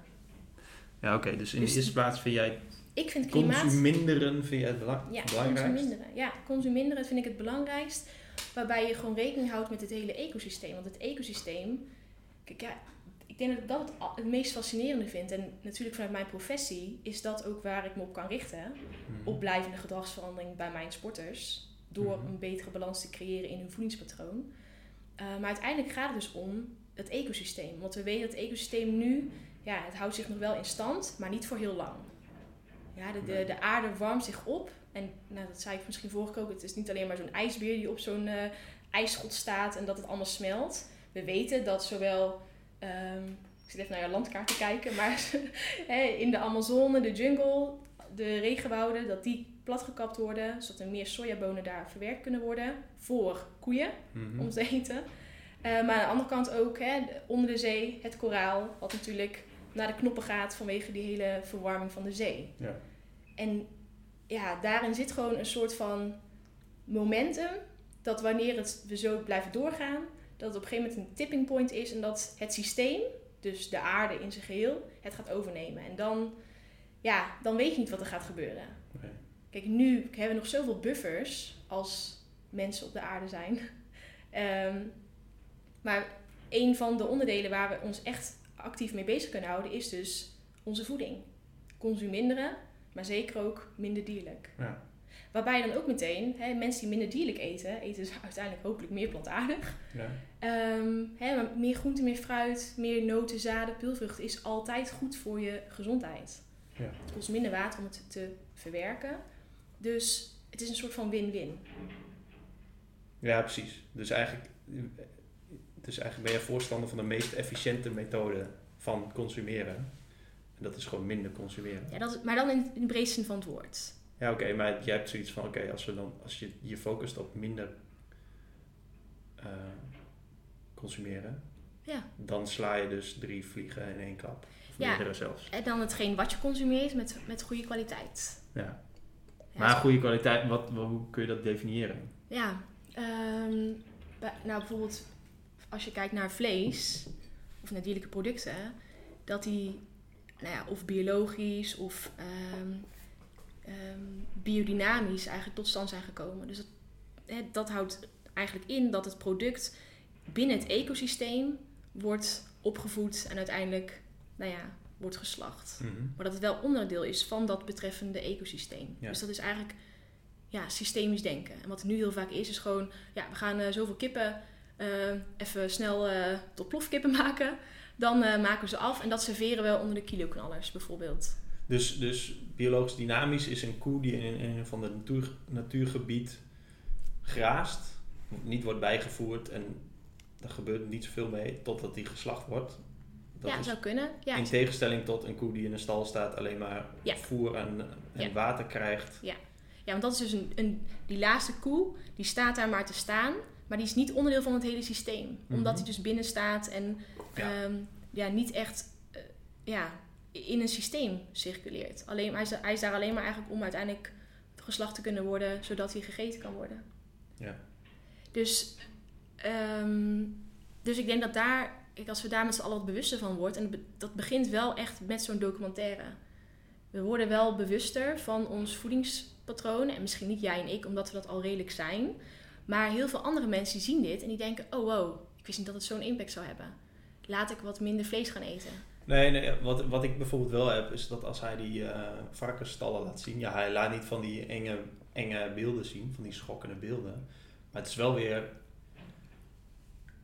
Ja, oké. Dus in Dus- de eerste plaats vind jij Ik vind klimaat... consuminderen vind jij het bela- Ja, belangrijkst? consuminderen. Ja, consuminderen vind ik het belangrijkst. Waarbij je gewoon rekening houdt met het hele ecosysteem. Want het ecosysteem... Kijk, ja, ik denk dat ik dat het meest fascinerende vind. En natuurlijk vanuit mijn professie is dat ook waar ik me op kan richten. Mhm. Op blijvende gedragsverandering bij mijn sporters. Door Mhm. een betere balans te creëren in hun voedingspatroon. Eh, maar uiteindelijk gaat het dus om het ecosysteem. Want we weten dat het ecosysteem nu... Ja, het houdt zich nog wel in stand, maar niet voor heel lang. Ja, de, de, de aarde warmt zich op. En nou, dat zei ik misschien vorige keer ook. Het is niet alleen maar zo'n ijsbeer die op zo'n eh ijsschot staat en dat het allemaal smelt. We weten dat zowel... ehm, ik zit even naar jouw landkaart te kijken. Maar in de Amazone, de jungle, de regenwouden... dat die platgekapt worden. Zodat er meer sojabonen daar verwerkt kunnen worden. Voor koeien Mhm. om te eten. Eh, maar aan de andere kant ook hè, onder de zee het koraal, wat natuurlijk naar de knoppen gaat vanwege die hele verwarming van de zee. Ja. En ja, daarin zit gewoon een soort van momentum dat wanneer het, we zo blijven doorgaan, dat het op een gegeven moment een tipping point is en dat het systeem, dus de aarde in zijn geheel, het gaat overnemen. En dan, ja, dan weet je niet wat er gaat gebeuren. Nee. Kijk, nu hebben we nog zoveel buffers als mensen op de aarde zijn. Ehm, maar een van de onderdelen waar we ons echt actief mee bezig kunnen houden is dus onze voeding. Consuminderen, maar zeker ook minder dierlijk. Ja. Waarbij dan ook meteen, hè, mensen die minder dierlijk eten, eten dus uiteindelijk hopelijk meer plantaardig. Ja. Ehm, hè, maar meer groente, meer fruit, meer noten, zaden, peulvruchten is altijd goed voor je gezondheid. Ja. Het kost minder water om het te verwerken. Dus het is een soort van win-win. ja, precies. Dus eigenlijk, dus eigenlijk ben je voorstander van de meest efficiënte methode van consumeren. En dat is gewoon minder consumeren. Ja, dat maar dan in, in de breedste zin van het woord. Ja, oké, maar jij hebt zoiets van, oké, als we dan, als je je focust op minder eh, consumeren, Ja. dan sla je dus drie vliegen in één klap. Of Ja. meerdere zelfs. En dan hetgeen wat je consumeert met, met goede kwaliteit. Ja. Maar goede kwaliteit, wat, wat- hoe kun je dat definiëren? Ja, ehm, bij- nou bijvoorbeeld als je kijkt naar vlees of naar dierlijke producten, dat die nou ja, of biologisch of ehm, ehm, biodynamisch eigenlijk tot stand zijn gekomen. Dus dat, dat houdt eigenlijk in dat het product binnen het ecosysteem wordt opgevoed en uiteindelijk nou ja, wordt geslacht. Maar dat het wel onderdeel is van dat betreffende ecosysteem. Ja. Dus dat is eigenlijk ja, systemisch denken. En wat nu heel vaak is, is gewoon... Ja, we gaan eh, zoveel kippen eh, even snel eh, tot plofkippen maken. Dan maken we ze af en dat serveren we onder de kiloknallers bijvoorbeeld. Dus, dus biologisch dynamisch is een koe die in, in een van de natuur, natuurgebied graast, niet wordt bijgevoerd en er gebeurt niet zoveel mee totdat die geslacht wordt. Dat ja, is zou kunnen. Ja, in tegenstelling tot een koe die in een stal staat alleen maar Ja. voer en, en Ja. water krijgt. ja, want dat is dus een, een... Die laatste koe, die staat daar maar te staan. Maar die is niet onderdeel van het hele systeem. Omdat Mhm. hij dus binnen staat en Ja. ja. ja, niet echt eh, ja, in een systeem circuleert. Alleen, hij, is, hij is daar alleen maar eigenlijk om uiteindelijk geslacht te kunnen worden, zodat hij gegeten kan worden. Ja. Dus, ehm, dus ik denk dat daar, kijk, als we daar met z'n allen wat bewuster van worden, en dat begint wel echt met zo'n documentaire. We worden wel bewuster van ons voedingspatroon. En misschien niet jij en ik, omdat we dat al redelijk zijn. Maar heel veel andere mensen zien dit en die denken: oh wow, ik wist niet dat het zo'n impact zou hebben. Laat ik wat minder vlees gaan eten. Nee, nee wat, wat ik bijvoorbeeld wel heb, is dat als hij die eh varkensstallen laat zien, ja, hij laat niet van die enge, enge beelden zien, van die schokkende beelden. Maar het is wel weer,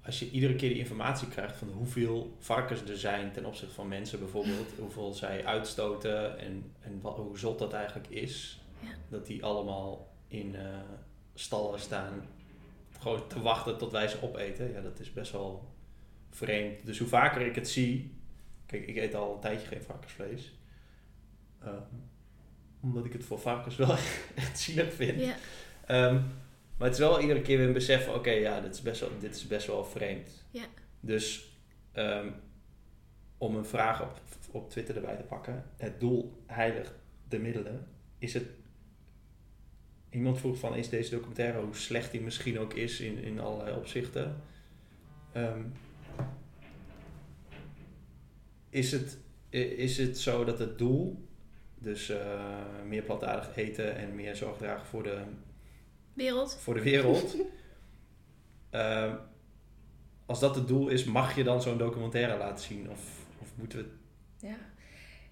als je iedere keer die informatie krijgt van hoeveel varkens er zijn ten opzichte van mensen bijvoorbeeld, hoeveel zij uitstoten en, en wat, hoe zot dat eigenlijk is, Ja. dat die allemaal in eh, stallen staan, gewoon te wachten tot wij ze opeten, ja, dat is best wel vreemd. Dus hoe vaker ik het zie, Kijk, ik eet al een tijdje geen varkensvlees. Ehm, omdat ik het voor varkens wel echt zielig vind. Ja, Ehm, maar het is wel iedere keer weer een besef van... Oké, ja, dit is, best wel, dit is best wel vreemd. Ja. Dus ehm, om een vraag op, op Twitter erbij te pakken. Het doel heiligt de middelen. Is het iemand vroeg van, is deze documentaire, hoe slecht die misschien ook is in, in allerlei opzichten. Ehm, is, het, is het zo dat het doel, dus eh, meer plantaardig eten en meer zorg dragen voor de, Wereld. voor de wereld. Ehm, als dat het doel is, mag je dan zo'n documentaire laten zien? Of, of moeten we... Ja.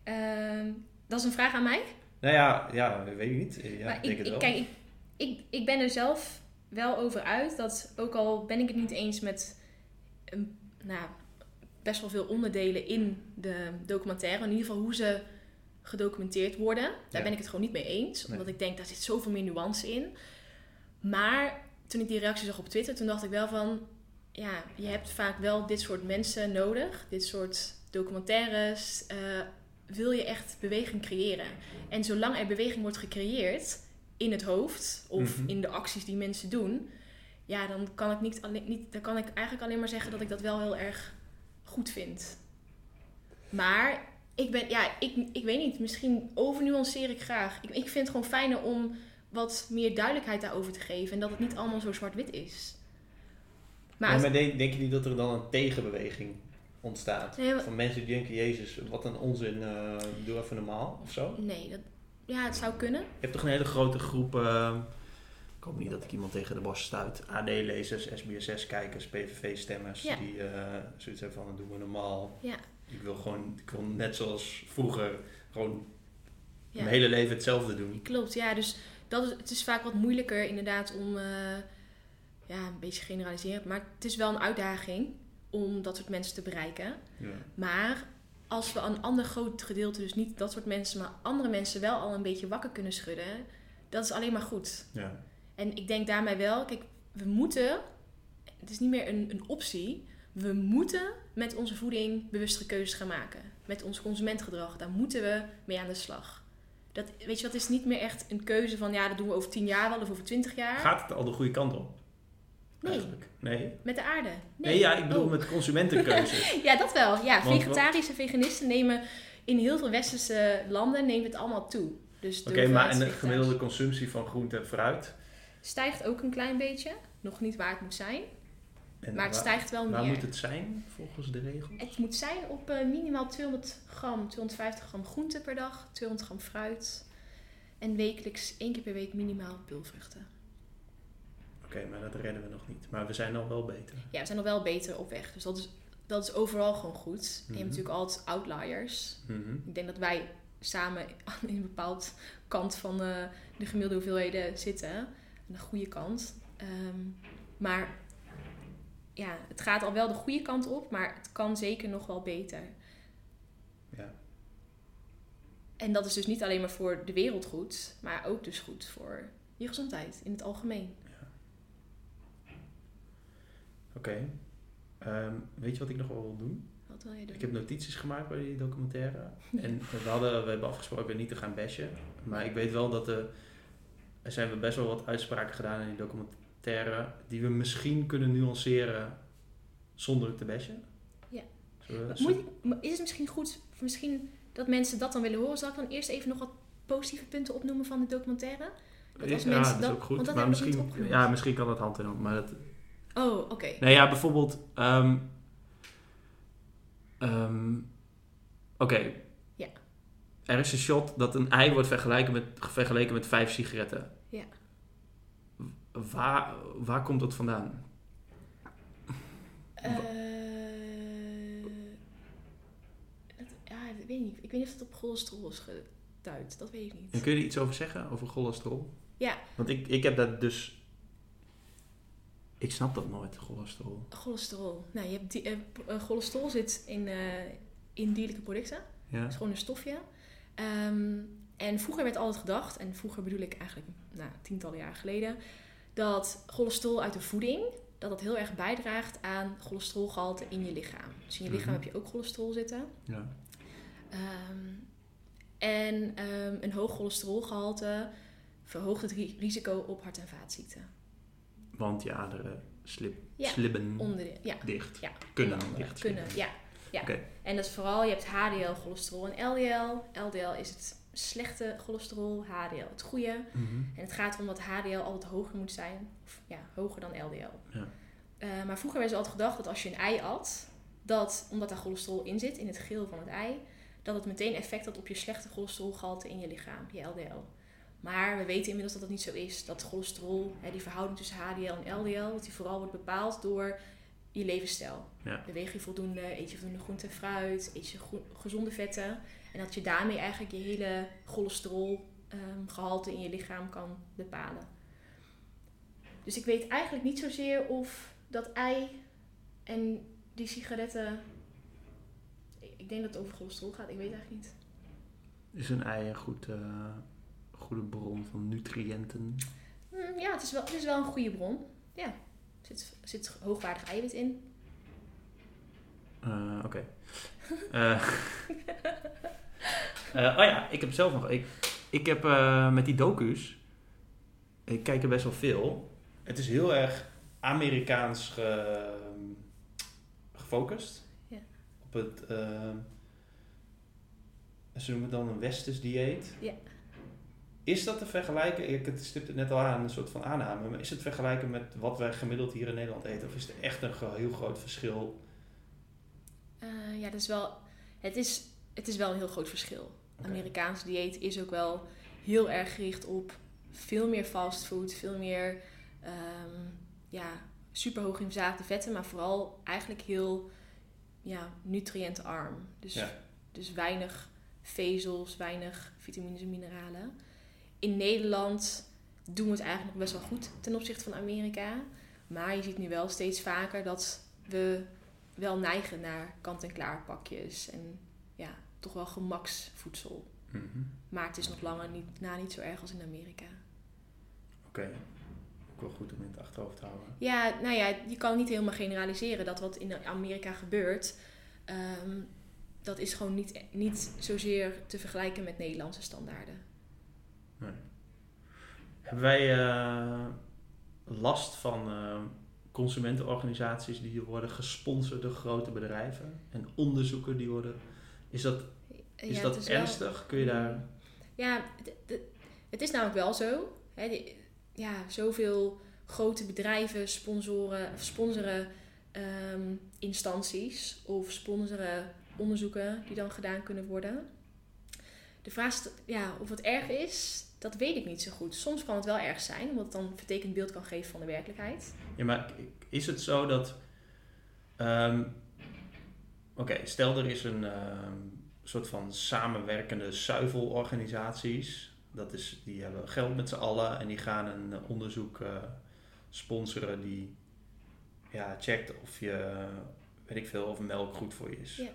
Ehm, dat is een vraag aan mij. Nou ja, ja weet ik niet. Ja, maar ik denk ik, het ik, wel. kijk, ik, ik, ik ben er zelf wel over uit dat, ook al ben ik het niet eens met een, nou, best wel veel onderdelen in de documentaire, in ieder geval hoe ze gedocumenteerd worden, daar Ja. ben ik het gewoon niet mee eens. Nee. Omdat ik denk, daar zit zoveel meer nuance in. Maar toen ik die reactie zag op Twitter, toen dacht ik wel van, ja, je hebt vaak wel dit soort mensen nodig, dit soort documentaires. eh, wil je echt beweging creëren? En zolang er beweging wordt gecreëerd in het hoofd of Mhm. in de acties die mensen doen, ja, dan kan ik niet alleen, niet, dan kan ik eigenlijk alleen maar zeggen dat ik dat wel heel erg goed vind. Maar ik ben, ja, ik, ik weet niet, misschien overnuanceer ik graag. Ik, ik vind het gewoon fijner om wat meer duidelijkheid daarover te geven en dat het niet allemaal zo zwart-wit is. Maar, denk, denk je niet dat er dan een tegenbeweging ontstaat? Nee, Van mensen die denken, jezus, wat een onzin, eh, doe even normaal of zo? nee, dat, ja, het zou kunnen. Je hebt toch een hele grote groep, eh, ik hoop niet dat ik iemand tegen de borst stuit, AD-lezers, SBSS-kijkers, PVV-stemmers, Ja. die eh, zoiets hebben van, doe we normaal. Ja. Ik wil gewoon, ik wil net zoals vroeger, gewoon Ja. mijn hele leven hetzelfde doen. Klopt, ja. Dus dat is, het is vaak wat moeilijker inderdaad om, eh, ja, een beetje generaliserend, maar het is wel een uitdaging om dat soort mensen te bereiken. Ja. Maar als we een ander groot gedeelte, dus niet dat soort mensen, maar andere mensen wel al een beetje wakker kunnen schudden, dat is alleen maar goed. Ja. En ik denk daarmee wel, kijk, we moeten, het is niet meer een, een optie, we moeten met onze voeding bewustere keuzes gaan maken. Met ons consumentgedrag, daar moeten we mee aan de slag. Dat, weet je wat, is niet meer echt een keuze van, ja, dat doen we over 10 jaar wel of over 20 jaar. Gaat het al de goede kant op? Nee. Eigenlijk? Nee? Met de aarde. Nee, ja, ik bedoel Oh. met consumentenkeuze. Ja, dat wel. Ja, Want vegetarische veganisten nemen in heel veel westerse landen neemt het allemaal toe. Dus Oké, maar en de gemiddelde consumptie van groente en fruit? Stijgt ook een klein beetje. Nog niet waar het moet zijn. En Maar het waar- stijgt wel Waar meer. moet het zijn volgens de regels? Het moet zijn op eh, minimaal 200 gram, 250 gram groente per dag, 200 gram fruit. En wekelijks één keer per week minimaal pulvruchten. Oké, maar dat redden we nog niet. Maar we zijn al wel beter. Ja, we zijn nog wel beter op weg. Dus dat is, dat is overal gewoon goed. En je Mhm. hebt natuurlijk altijd outliers. Mhm. Ik denk dat wij samen in een bepaald kant van eh, de gemiddelde hoeveelheden zitten. Aan de goede kant. Ehm, maar ja, het gaat al wel de goede kant op, maar het kan zeker nog wel beter. Ja. En dat is dus niet alleen maar voor de wereld goed, maar ook dus goed voor je gezondheid in het algemeen. Oké. Ehm, weet je wat ik nog wel wil doen? Wat wil je doen? Ik heb notities gemaakt bij die documentaire. En we, hadden, we hebben afgesproken niet te gaan bashen. Maar ik weet wel dat er... Er zijn best wel wat uitspraken gedaan in die documentaire... die we misschien kunnen nuanceren zonder het te bashen. Ja. We- Moet is het misschien goed, misschien dat mensen dat dan willen horen? Zal ik dan eerst even nog wat positieve punten opnoemen van de documentaire? Dat als ja, mensen dat dat- is ook goed. want dat maar misschien, ja, misschien kan dat hand in hand. Maar dat, Oh, oké. Nee, ja, bijvoorbeeld. ehm, ehm, Oké. Ja. Er is een shot dat een ei wordt vergeleken met, vergeleken met vijf sigaretten. Waar, waar komt dat vandaan? Eh, dat, ja, dat weet ik niet. Ik weet niet of het op cholesterol is geduid. Dat weet ik niet. En kun je er iets over zeggen, over cholesterol? Ja. Want ik, ik heb dat dus... Ik snap dat nooit, cholesterol. Cholesterol. Nou, je hebt die, eh, eh, cholesterol zit in, in dierlijke producten. Ja? Het is gewoon een stofje. Ehm, en vroeger werd altijd gedacht, en vroeger bedoel ik eigenlijk nou, tientallen jaar geleden, dat cholesterol uit de voeding, dat dat heel erg bijdraagt aan cholesterolgehalte in je lichaam. Dus in je lichaam Mhm. heb je ook cholesterol zitten. Ja. Ehm, en ehm, een hoog cholesterolgehalte verhoogt het ri- risico op hart- en vaatziekten. Want je aderen slip, Ja, slibben dicht. ja, Kunnen dicht Kunnen, ja. ja. Oké. En dat is vooral, je hebt HDL, cholesterol en LDL. LDL is het slechte cholesterol, HDL het goede. Mhm. En het gaat erom dat HDL altijd hoger moet zijn. Of ja, hoger dan LDL. Ja. Eh, maar vroeger werd er altijd gedacht dat als je een ei at, dat omdat daar cholesterol in zit, in het geel van het ei, dat het meteen effect had op je slechte cholesterolgehalte in je lichaam, je LDL. Maar we weten inmiddels dat dat niet zo is. Dat cholesterol, hè, die verhouding tussen HDL en LDL, dat die vooral wordt bepaald door je levensstijl. Ja. Beweeg je voldoende, eet je voldoende groente en fruit, eet je gezonde vetten. En dat je daarmee eigenlijk je hele cholesterolgehalte in je lichaam kan bepalen. Dus ik weet eigenlijk niet zozeer of dat ei en die sigaretten. Ik denk dat het over cholesterol gaat, ik weet eigenlijk niet. Is een ei een goed, eh, goede bron van nutriënten? Hm, ja, het is, wel, het is wel een goede bron. Ja, er zit, zit hoogwaardig eiwit in. Eh, Oké. Eh, eh, oh ja, ik heb zelf nog. Ik, ik heb eh, met die docu's. Ik kijk er best wel veel. Het is heel erg Amerikaans ge- gefocust. Ja. Op het. eh, ze noemen het dan een westers dieet. Ja. Is dat te vergelijken? Ik het stipt het net al aan, een soort van aanname. Maar is het te vergelijken met wat wij gemiddeld hier in Nederland eten? Of is er echt een heel groot verschil? Ja, dat is wel, het, is, het is wel een heel groot verschil. Oké. Amerikaans dieet is ook wel heel erg gericht op veel meer fastfood, veel meer ehm, ja, super hoog in verzadigde vetten, maar vooral eigenlijk heel ja, nutriëntenarm. Dus, Ja. dus weinig vezels, weinig vitamines en mineralen. In Nederland doen we het eigenlijk nog best wel goed ten opzichte van Amerika. Maar je ziet nu wel steeds vaker dat we wel neigen naar kant-en-klaar pakjes en ja, toch wel gemaksvoedsel. Mhm. Maar het is nog langer niet, na niet zo erg als in Amerika. Oké. Ook wel goed om in het achterhoofd te houden. Ja, nou ja, je kan niet helemaal generaliseren dat wat in Amerika gebeurt, ehm, dat is gewoon niet, niet zozeer te vergelijken met Nederlandse standaarden. Hebben wij eh, last van eh, consumentenorganisaties die worden gesponsord door grote bedrijven en onderzoeken die worden. Is dat, is Ja, dat het is wel- ernstig? Kun je daar. Ja, het is namelijk wel zo. Hè, die- ja, zoveel grote bedrijven sponsoren, of sponsoren ehm, instanties of sponsoren onderzoeken die dan gedaan kunnen worden. De vraag is ja, of het erg is, dat weet ik niet zo goed. Soms kan het wel erg zijn, omdat het dan een vertekend beeld kan geven van de werkelijkheid. Ja, maar is het zo dat. ehm, Oké, stel er is een ehm, soort van samenwerkende zuivelorganisaties. Dat is, die hebben geld met z'n allen en die gaan een eh, onderzoek eh, sponsoren die ja, checkt of je, weet ik veel, of melk goed voor je is. Ja.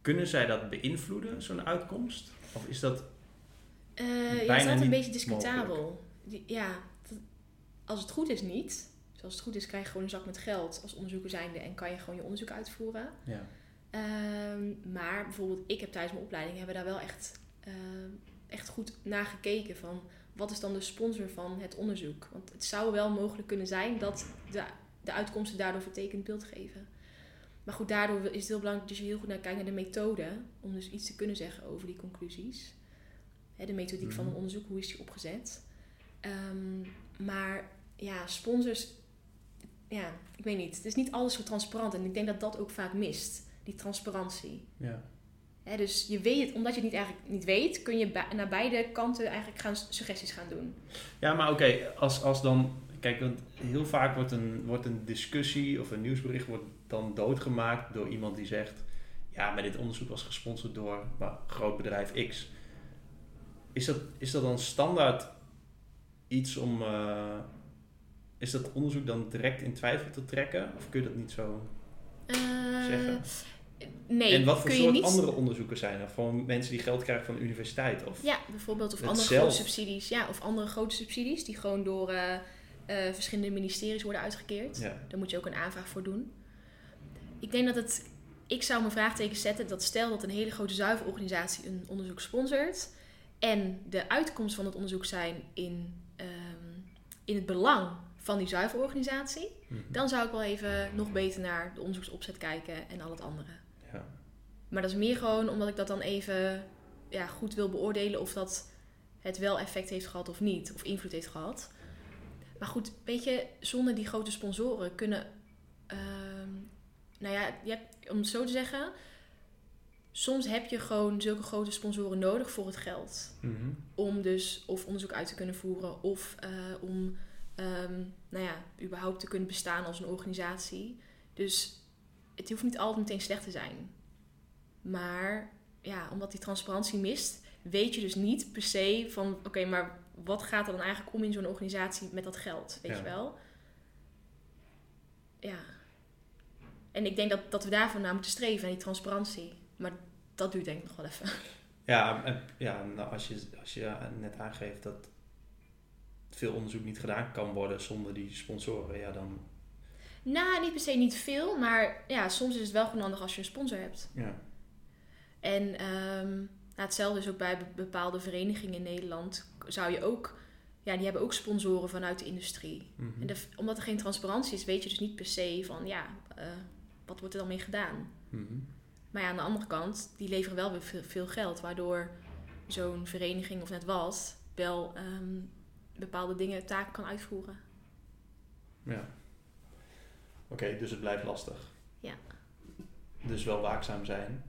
Kunnen zij dat beïnvloeden, zo'n uitkomst? Of is dat. Eh ja, het is Bijna altijd een beetje discutabel. Die- ja, dat- als het goed is niet. Dus als het goed is, krijg je gewoon een zak met geld als onderzoeker zijnde en kan je gewoon je onderzoek uitvoeren. Ja. Ehm, maar bijvoorbeeld, ik heb tijdens mijn opleiding hebben we daar wel echt, ehm, echt goed naar gekeken van wat is dan de sponsor van het onderzoek. Want het zou wel mogelijk kunnen zijn dat de, de uitkomsten daardoor vertekend beeld geven. Maar goed, daardoor is het heel belangrijk dat je heel goed naar kijkt naar de methode. Om dus iets te kunnen zeggen over die conclusies. Hè, de methodiek van een Mhm. onderzoek, hoe is die opgezet. Ehm, maar ja, sponsors, ja, ik weet niet. Het is niet alles zo transparant. En ik denk dat dat ook vaak mist, die transparantie. ja. Hè, dus je weet het, omdat je het niet eigenlijk niet weet, kun je naar beide kanten eigenlijk gaan suggesties gaan doen. Ja, maar oké, als, als dan... Kijk, want heel vaak wordt een, wordt een discussie of een nieuwsbericht wordt dan doodgemaakt door iemand die zegt... Ja, maar dit onderzoek was gesponsord door groot bedrijf X. Is dat, is dat dan standaard iets om... eh, is dat onderzoek dan direct in twijfel te trekken? Of kun je dat niet zo Eh, zeggen? Nee, en wat voor soort niet. andere onderzoeken zijn er? Van mensen die geld krijgen van de universiteit? Of, Ja, bijvoorbeeld of andere zelf. grote subsidies. Ja, of andere grote subsidies die gewoon door eh, eh, verschillende ministeries worden uitgekeerd. ja. Daar moet je ook een aanvraag voor doen. Ik denk dat het. Ik zou mijn vraagteken zetten dat stel dat een hele grote zuiverorganisatie een onderzoek sponsort. En de uitkomsten van het onderzoek zijn in, ehm, in het belang van die zuiverorganisatie. Mhm. Dan zou ik wel even nog beter naar de onderzoeksopzet kijken en al het andere. Maar dat is meer gewoon omdat ik dat dan even ja, goed wil beoordelen of dat het wel effect heeft gehad of niet, of invloed heeft gehad. Maar goed, weet je, zonder die grote sponsoren kunnen, ehm, nou ja, je hebt, om het zo te zeggen, soms heb je gewoon zulke grote sponsoren nodig voor het geld. Mhm. Om dus of onderzoek uit te kunnen voeren of eh, om, ehm, nou ja, überhaupt te kunnen bestaan als een organisatie. Dus het hoeft niet altijd meteen slecht te zijn. Maar ja, omdat die transparantie mist, weet je dus niet per se van, oké, maar wat gaat er dan eigenlijk om in zo'n organisatie met dat geld, weet Ja. je wel? Ja. En ik denk dat, dat we daarvoor naar moeten streven, naar die transparantie. Maar dat duurt denk ik nog wel even. Ja, en, ja nou, als, je, als je net aangeeft dat veel onderzoek niet gedaan kan worden zonder die sponsoren, ja, dan. Nou, niet per se niet veel, maar ja, soms is het wel gewoon handig als je een sponsor hebt. Ja. En ehm, nou, hetzelfde is ook bij be- bepaalde verenigingen in Nederland. Zou je ook, ja, die hebben ook sponsoren vanuit de industrie. Mhm. En de, omdat er geen transparantie is, weet je dus niet per se van, ja, eh, wat wordt er dan mee gedaan? Mhm. Maar ja, aan de andere kant, die leveren wel weer veel, veel geld, waardoor zo'n vereniging of net wat wel ehm, bepaalde dingen, taken kan uitvoeren. Ja. Oké, dus het blijft lastig. Ja. Dus wel waakzaam zijn,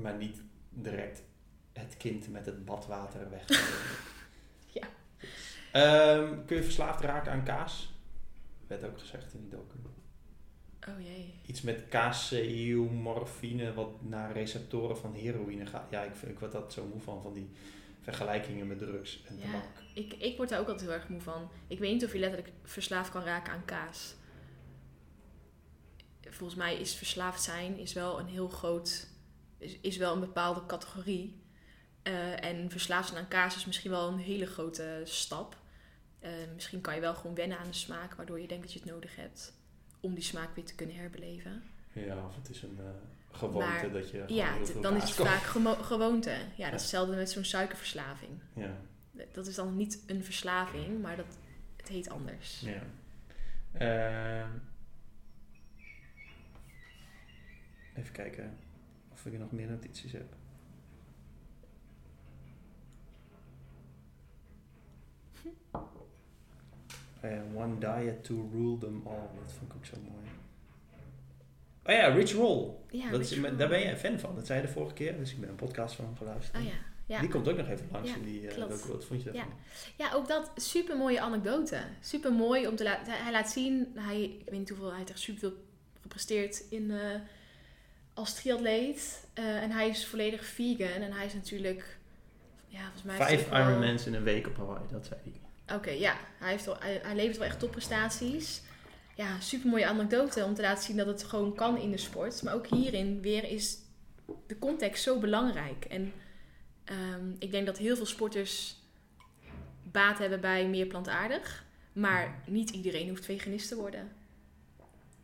maar niet direct het kind met het badwater weg. Ja. Ehm, kun je verslaafd raken aan kaas? Werd ook gezegd in die docu. Oh jee. Iets met caseïl, morfine, wat naar receptoren van heroïne gaat. Ja, ik, vind, ik word dat zo moe van, van die vergelijkingen met drugs en Ja. tabak. Ik, ik word daar ook altijd heel erg moe van. Ik weet niet of je letterlijk verslaafd kan raken aan kaas. Volgens mij is verslaafd zijn is wel een heel groot... is, is wel een bepaalde categorie. Eh, en verslaafd zijn aan kaas is misschien wel een hele grote stap. Eh, misschien kan je wel gewoon wennen aan de smaak... waardoor je denkt dat je het nodig hebt... om die smaak weer te kunnen herbeleven. Ja, of het is een eh, gewoonte Maar- dat je Ja, dan is het vaak gewoonte. Ja, dat is hetzelfde met zo'n suikerverslaving. Ja, Dat is dan niet een verslaving, maar dat, het heet anders. ja. Ehm, even kijken of ik nog meer notities heb. Eh, one diet to rule them all. Dat vond ik ook zo mooi. Oh ja, Rich Roll. Ja, dat is, Rich Roll. daar ben een fan van. Dat zei je de vorige keer. Dus ik ben een podcast van hem geluisterd. Oh ja, ja. Die komt ook nog even langs Ja, in die docu. Wat vond je Ja. daarvan? ja, ook dat super mooie anekdote. Super mooi om te laten. Hij laat zien, hij, ik weet niet hoeveel, hij heeft echt super veel gepresteerd in, eh, als triatleet. Eh, en hij is volledig vegan. En hij is natuurlijk, ja, volgens mij. Vijf ook wel- in een week op Hawaii, dat zei hij. Oké, ja. Hij, heeft hij, hij levert wel echt topprestaties. Ja, super mooie anekdote om te laten zien dat het gewoon kan in de sport. Maar ook hierin weer is de context zo belangrijk. En ehm, ik denk dat heel veel sporters baat hebben bij meer plantaardig. Maar niet iedereen hoeft veganist te worden.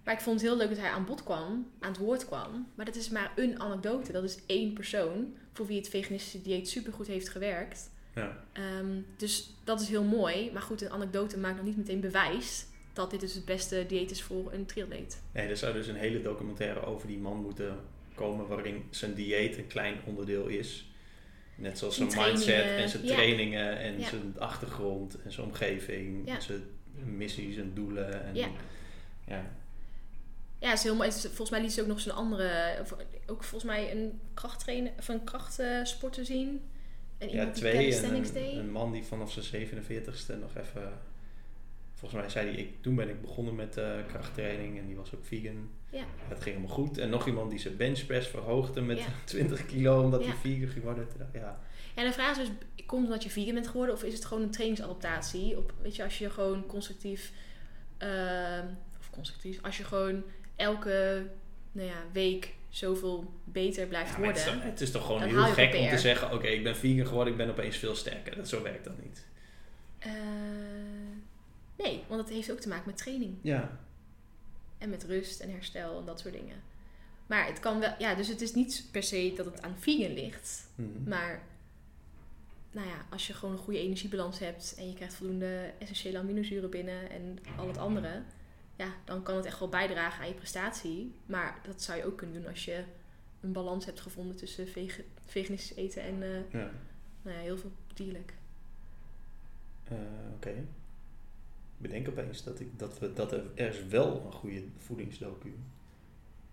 Maar ik vond het heel leuk dat hij aan bod kwam, aan het woord kwam. Maar dat is maar een anekdote. Dat is één persoon voor wie het veganistische dieet supergoed heeft gewerkt. Ja. Ehm, dus dat is heel mooi. Maar goed, een anekdote maakt nog niet meteen bewijs dat dit dus het beste dieet is voor een triatleet. Nee, er zou dus een hele documentaire over die man moeten komen waarin zijn dieet een klein onderdeel is. Net zoals zijn mindset en zijn ja. trainingen en Ja. zijn achtergrond en zijn omgeving, en zijn missie, zijn doelen. En, Ja. Ja. Is heel mooi. Volgens mij liet ze ook nog zijn andere, ook volgens mij een krachttrainer of een krachtsporter zien. En Ja, twee. En een, een man die vanaf zijn 47ste nog even... Volgens mij zei hij, ik, toen ben ik begonnen met eh, krachttraining en die was ook vegan. Ja. Het ging helemaal goed. En nog iemand die zijn benchpress verhoogde met Ja. 20 kilo omdat Ja. hij vegan ging worden. Toen dacht ik, Ja, Ja, de vraag is dus, komt het omdat je vegan bent geworden of is het gewoon een trainingsadaptatie? Op, weet je, als je gewoon constructief, ehm, of constructief, als je gewoon elke nou ja, week zoveel beter blijft Ja, maar het, is, worden. het is toch gewoon heel gek om te zeggen: oké, ik ben vegan geworden, ik ben opeens veel sterker. Dat, zo werkt dat niet. Eh, nee, want het heeft ook te maken met training. Ja. En met rust en herstel en dat soort dingen. Maar het kan wel, ja, dus het is niet per se dat het aan vegan ligt. Mhm. Maar, nou ja, als je gewoon een goede energiebalans hebt en je krijgt voldoende essentiële aminozuren binnen en al het andere, ja, dan kan het echt wel bijdragen aan je prestatie. Maar dat zou je ook kunnen doen als je een balans hebt gevonden tussen veganistisch eten en eh, Ja. nou ja, heel veel dierlijk. Eh, Oké. Ik bedenk opeens dat, ik, dat, we, dat er, er is wel een goede voedingsdocu.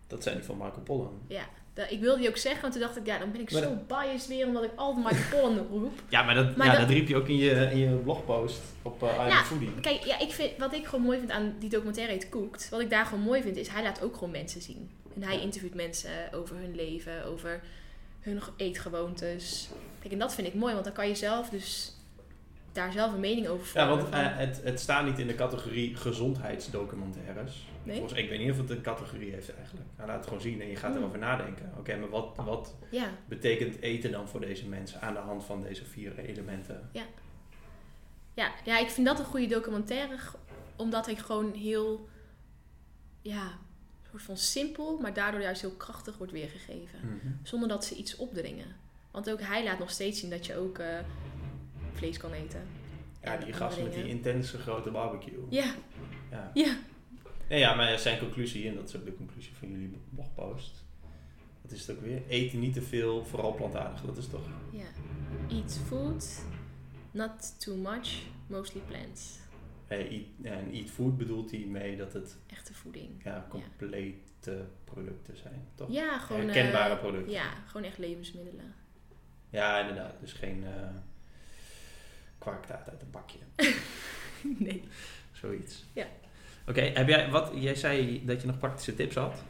Dat zijn die van Marco Pollan. Da- ik wilde die ook zeggen, want toen dacht ik, ja, dan ben ik Maar zo biased weer omdat ik altijd Michael Pollan roep. Ja, maar dat, Maar ja, dat- dat riep je ook in je, in je blogpost op uh, I Ja, Foodie. Kijk, ja, ik vind, wat ik gewoon mooi vind aan die documentaire heet Cooked, wat ik daar gewoon mooi vind, is hij laat ook gewoon mensen zien. En hij interviewt mensen over hun leven, over hun ge- eetgewoontes. Kijk, en dat vind ik mooi, want dan kan je zelf dus daar zelf een mening over Ja, vormen. want van- eh, het, het staat niet in de categorie gezondheidsdocumentaires. Nee? Volgens, ik weet niet of het een categorie heeft eigenlijk. Hij laat het gewoon zien en je gaat Hmm. erover nadenken. Oké, maar wat, wat ja, betekent eten dan voor deze mensen aan de hand van deze vier elementen? ja, ja, ik vind dat een goede documentaire, omdat hij gewoon heel, ja, soort van simpel, maar daardoor juist heel krachtig wordt weergegeven. Mhm. Zonder dat ze iets opdringen. Want ook hij laat nog steeds zien dat je ook eh, vlees kan eten. Ja, die gast met die intense grote barbecue. Ja, Ja. ja. Nee, ja, maar zijn conclusie, en dat is ook de conclusie van jullie blogpost. Wat is het ook weer? Eten niet te veel, vooral plantaardig. Dat is toch... ja. Eat food, not too much, mostly plants. Hey, eat, ja, en eat food bedoelt hij mee dat het Echte voeding. ja, complete producten zijn, toch? Ja, gewoon... Herkenbare producten. ja, gewoon echt levensmiddelen. Ja, inderdaad. Dus geen kwarktaart uit een bakje. nee. Zoiets. Ja. Oké, heb jij wat? Jij zei dat je nog praktische tips had.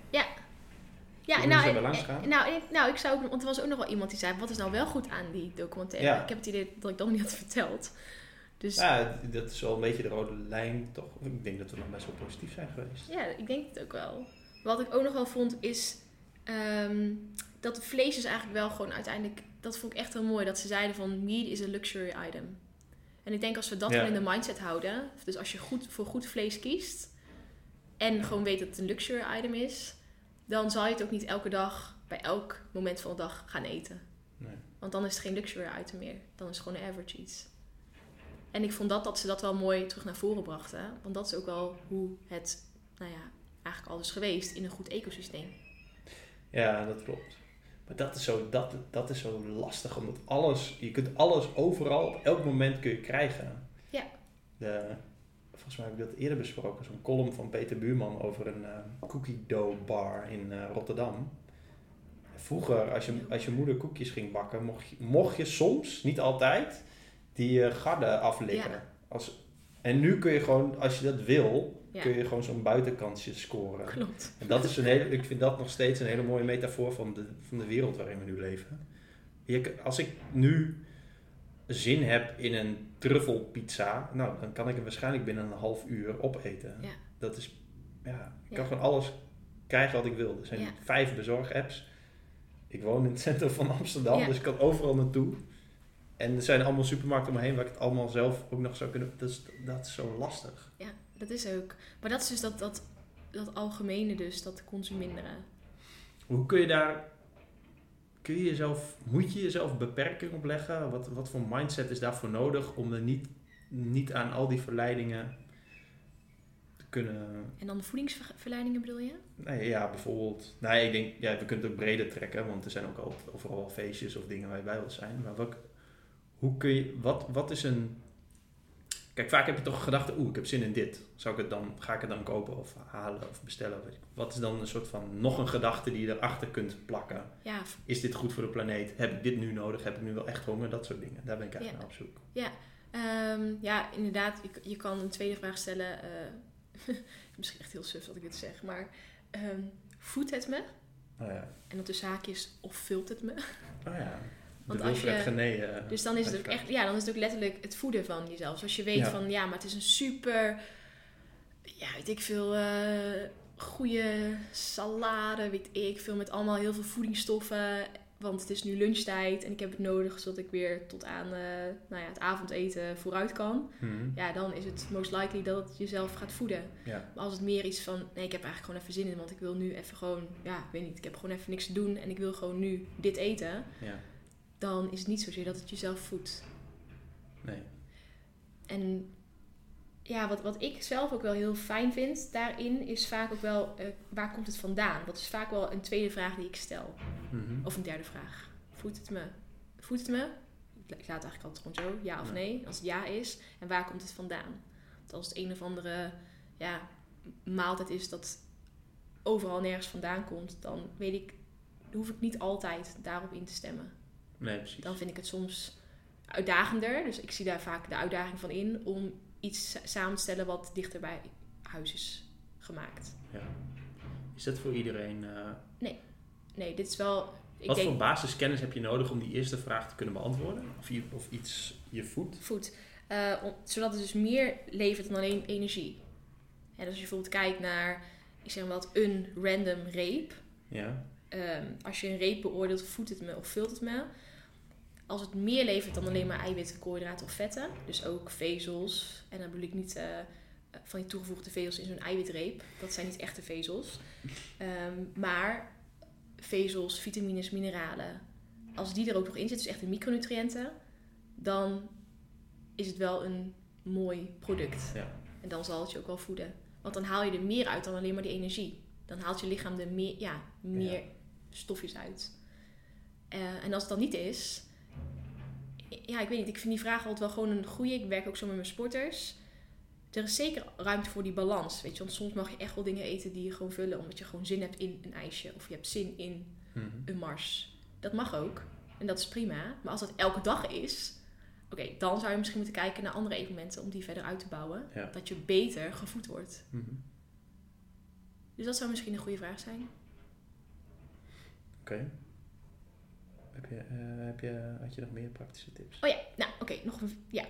Ja, Hoe nou, eh, eh, nou, ik, nou, ik zou ook, want er was ook nog wel iemand die zei, wat is nou wel goed aan die documentaire? Ja. Ik heb het idee dat ik dat nog niet had verteld. Dus Ja, dat is wel een beetje de rode lijn, toch? Ik denk dat we nog best wel positief zijn geweest. Ja, ik denk het ook wel. Wat ik ook nog wel vond is ehm, dat vlees is eigenlijk wel gewoon uiteindelijk, dat vond ik echt heel mooi, dat ze zeiden van meat is a luxury item. En ik denk als we dat gewoon in de mindset houden, dus als je goed, voor goed vlees kiest en gewoon weet dat het een luxury item is, dan zal je het ook niet elke dag bij elk moment van de dag gaan eten. Nee. Want dan is het geen luxury item meer. Dan is het gewoon een average iets. En ik vond dat, dat ze dat wel mooi terug naar voren brachten. Want dat is ook wel hoe het, nou ja, eigenlijk al is geweest in een goed ecosysteem. Ja, dat klopt. Dat is zo, dat, dat is zo lastig, omdat alles, je kunt alles overal, op elk moment kun je krijgen. Ja. De, volgens mij heb ik dat eerder besproken, zo'n column van Peter Buurman over een eh, cookie dough bar in eh, Rotterdam. Vroeger, als je, als je moeder koekjes ging bakken, mocht je, mocht je soms, niet altijd, die eh, garden aflikken. Ja. Als, en nu kun je gewoon, als je dat wil, Ja. kun je gewoon zo'n buitenkantje scoren. Klopt. En dat is een hele, ik vind dat nog steeds een hele mooie metafoor van de, van de wereld waarin we nu leven. Je, als ik nu zin heb in een truffelpizza, nou, dan kan ik hem waarschijnlijk binnen een half uur opeten. Ja. Dat is, ja, ik kan gewoon alles krijgen wat ik wil. Er zijn vijf bezorgapps. Ik woon in het centrum van Amsterdam, dus ik kan overal naartoe. En er zijn allemaal supermarkten om me heen waar ik het allemaal zelf ook nog zou kunnen. Dat is, dat is zo lastig. Ja, dat is ook. Maar dat is dus dat, dat, dat algemene dus, dat consuminderen. Hoe kun je daar. Kun je jezelf, moet je jezelf beperking opleggen? Wat, wat voor mindset is daarvoor nodig om er niet, niet aan al die verleidingen te kunnen. En dan de voedingsverleidingen bedoel je? Nee, ja, bijvoorbeeld. Nee, ik denk, ja, we kunnen het ook breder trekken, want er zijn ook al, overal feestjes of dingen waar je bij wilt zijn. Maar wat, hoe kun je, wat, wat is een. Kijk, vaak heb je toch gedachte, oeh, ik heb zin in dit. Zou ik het dan, ga ik het dan kopen of halen of bestellen? Wat is dan een soort van nog een gedachte die je erachter kunt plakken? Ja, Is dit goed voor de planeet? Heb ik dit nu nodig? Heb ik nu wel echt honger? Dat soort dingen. Daar ben ik eigenlijk Ja. naar op zoek. Ehm, ja, inderdaad. Je, je kan een tweede vraag stellen. eh, misschien echt heel suf dat ik dit zeg, maar ehm, voedt het me? Oh ja. En dan tussen haakjes, of vult het me? Oh ja. Want de als je- eh, Dus dan is het ook echt, ja, dan is het ook letterlijk het voeden van jezelf. Zoals je weet Ja. van, ja, maar het is een super, ja, weet ik veel, eh goede salade, weet ik veel, met allemaal heel veel voedingsstoffen. Want het is nu lunchtijd en ik heb het nodig zodat ik weer tot aan eh, nou ja, het avondeten vooruit kan. Mhm. Ja, dan is het most likely dat het jezelf gaat voeden. Ja. Maar als het meer iets van, nee, ik heb eigenlijk gewoon even zin in, want ik wil nu even gewoon, ja, ik weet niet, ik heb gewoon even niks te doen en ik wil gewoon nu dit eten. ja. Dan is het niet zozeer dat het jezelf voedt. Nee. En ja, wat, wat ik zelf ook wel heel fijn vind daarin, is vaak ook wel, eh, waar komt het vandaan? Dat is vaak wel een tweede vraag die ik stel. Mhm. Of een derde vraag. Voedt het me? Voedt het me? Ik laat het eigenlijk altijd gewoon zo, ja of Ja. nee. Als het ja is, en waar komt het vandaan? Want als het een of andere ja, maaltijd is dat overal nergens vandaan komt, dan weet ik, dan hoef ik niet altijd daarop in te stemmen. Nee, precies. Dan vind ik het soms uitdagender. Dus ik zie daar vaak de uitdaging van in om iets sa- samen te stellen wat dichter bij huis is gemaakt. Ja. Is dat voor iedereen... eh, Nee, dit is wel. Ik wat denk voor basiskennis heb je nodig om die eerste vraag te kunnen beantwoorden? Of, je, of iets je voedt? voed. Eh, zodat het dus meer levert dan alleen energie. En dus als je bijvoorbeeld kijkt naar, ik zeg maar wat, een random reep. Ja. Ehm, als je een reep beoordeelt, voedt het me of vult het me. Als het meer levert dan alleen maar eiwitten, koolhydraten of vetten, dus ook vezels, en dan bedoel ik niet eh, van die toegevoegde vezels in zo'n eiwitreep, dat zijn niet echte vezels, Ehm, maar vezels, vitamines, mineralen, als die er ook nog in zitten, dus echte micronutriënten, dan is het wel een mooi product. Ja. En dan zal het je ook wel voeden. Want dan haal je er meer uit dan alleen maar die energie. Dan haalt je lichaam er meer, ja, meer Ja. stofjes uit. Eh, en als het dan niet is... Ja, ik weet niet. Ik vind die vraag altijd wel gewoon een goede. Ik werk ook zo met mijn sporters. Er is zeker ruimte voor die balans. Weet je? Want soms mag je echt wel dingen eten die je gewoon vullen. Omdat je gewoon zin hebt in een ijsje. Of je hebt zin in Mhm. een mars. Dat mag ook. En dat is prima. Maar als dat elke dag is... Oké, dan zou je misschien moeten kijken naar andere evenementen om die verder uit te bouwen. Ja. Dat je beter gevoed wordt. Mhm. Dus dat zou misschien een goede vraag zijn. Oké. Heb je, eh, heb je, had je nog meer praktische tips? Oh ja, nou oké, nog een. Ja.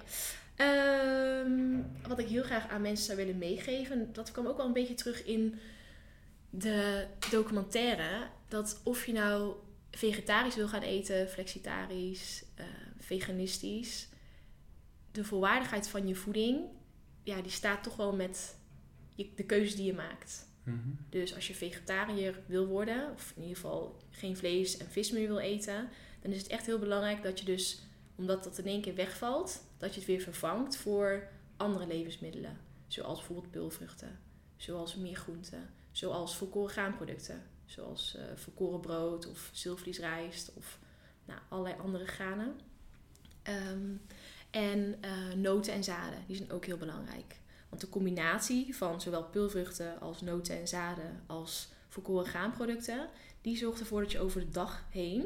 Ehm, wat ik heel graag aan mensen zou willen meegeven, dat kwam ook wel een beetje terug in de documentaire. Dat of je nou vegetarisch wil gaan eten, flexitarisch, eh, veganistisch, de volwaardigheid van je voeding, ja, die staat toch wel met je, de keuzes die je maakt. Mhm. Dus als je vegetariër wil worden, of in ieder geval geen vlees en vis meer wil eten, dan is het echt heel belangrijk dat je dus, omdat dat in één keer wegvalt, dat je het weer vervangt voor andere levensmiddelen. Zoals bijvoorbeeld peulvruchten, zoals meer groenten, zoals volkoren graanproducten, zoals eh volkoren brood of zilvervliesrijst of nou, allerlei andere granen. Ehm, en eh, noten en zaden, die zijn ook heel belangrijk. Want de combinatie van zowel peulvruchten als noten en zaden als volkoren graanproducten, die zorgt ervoor dat je over de dag heen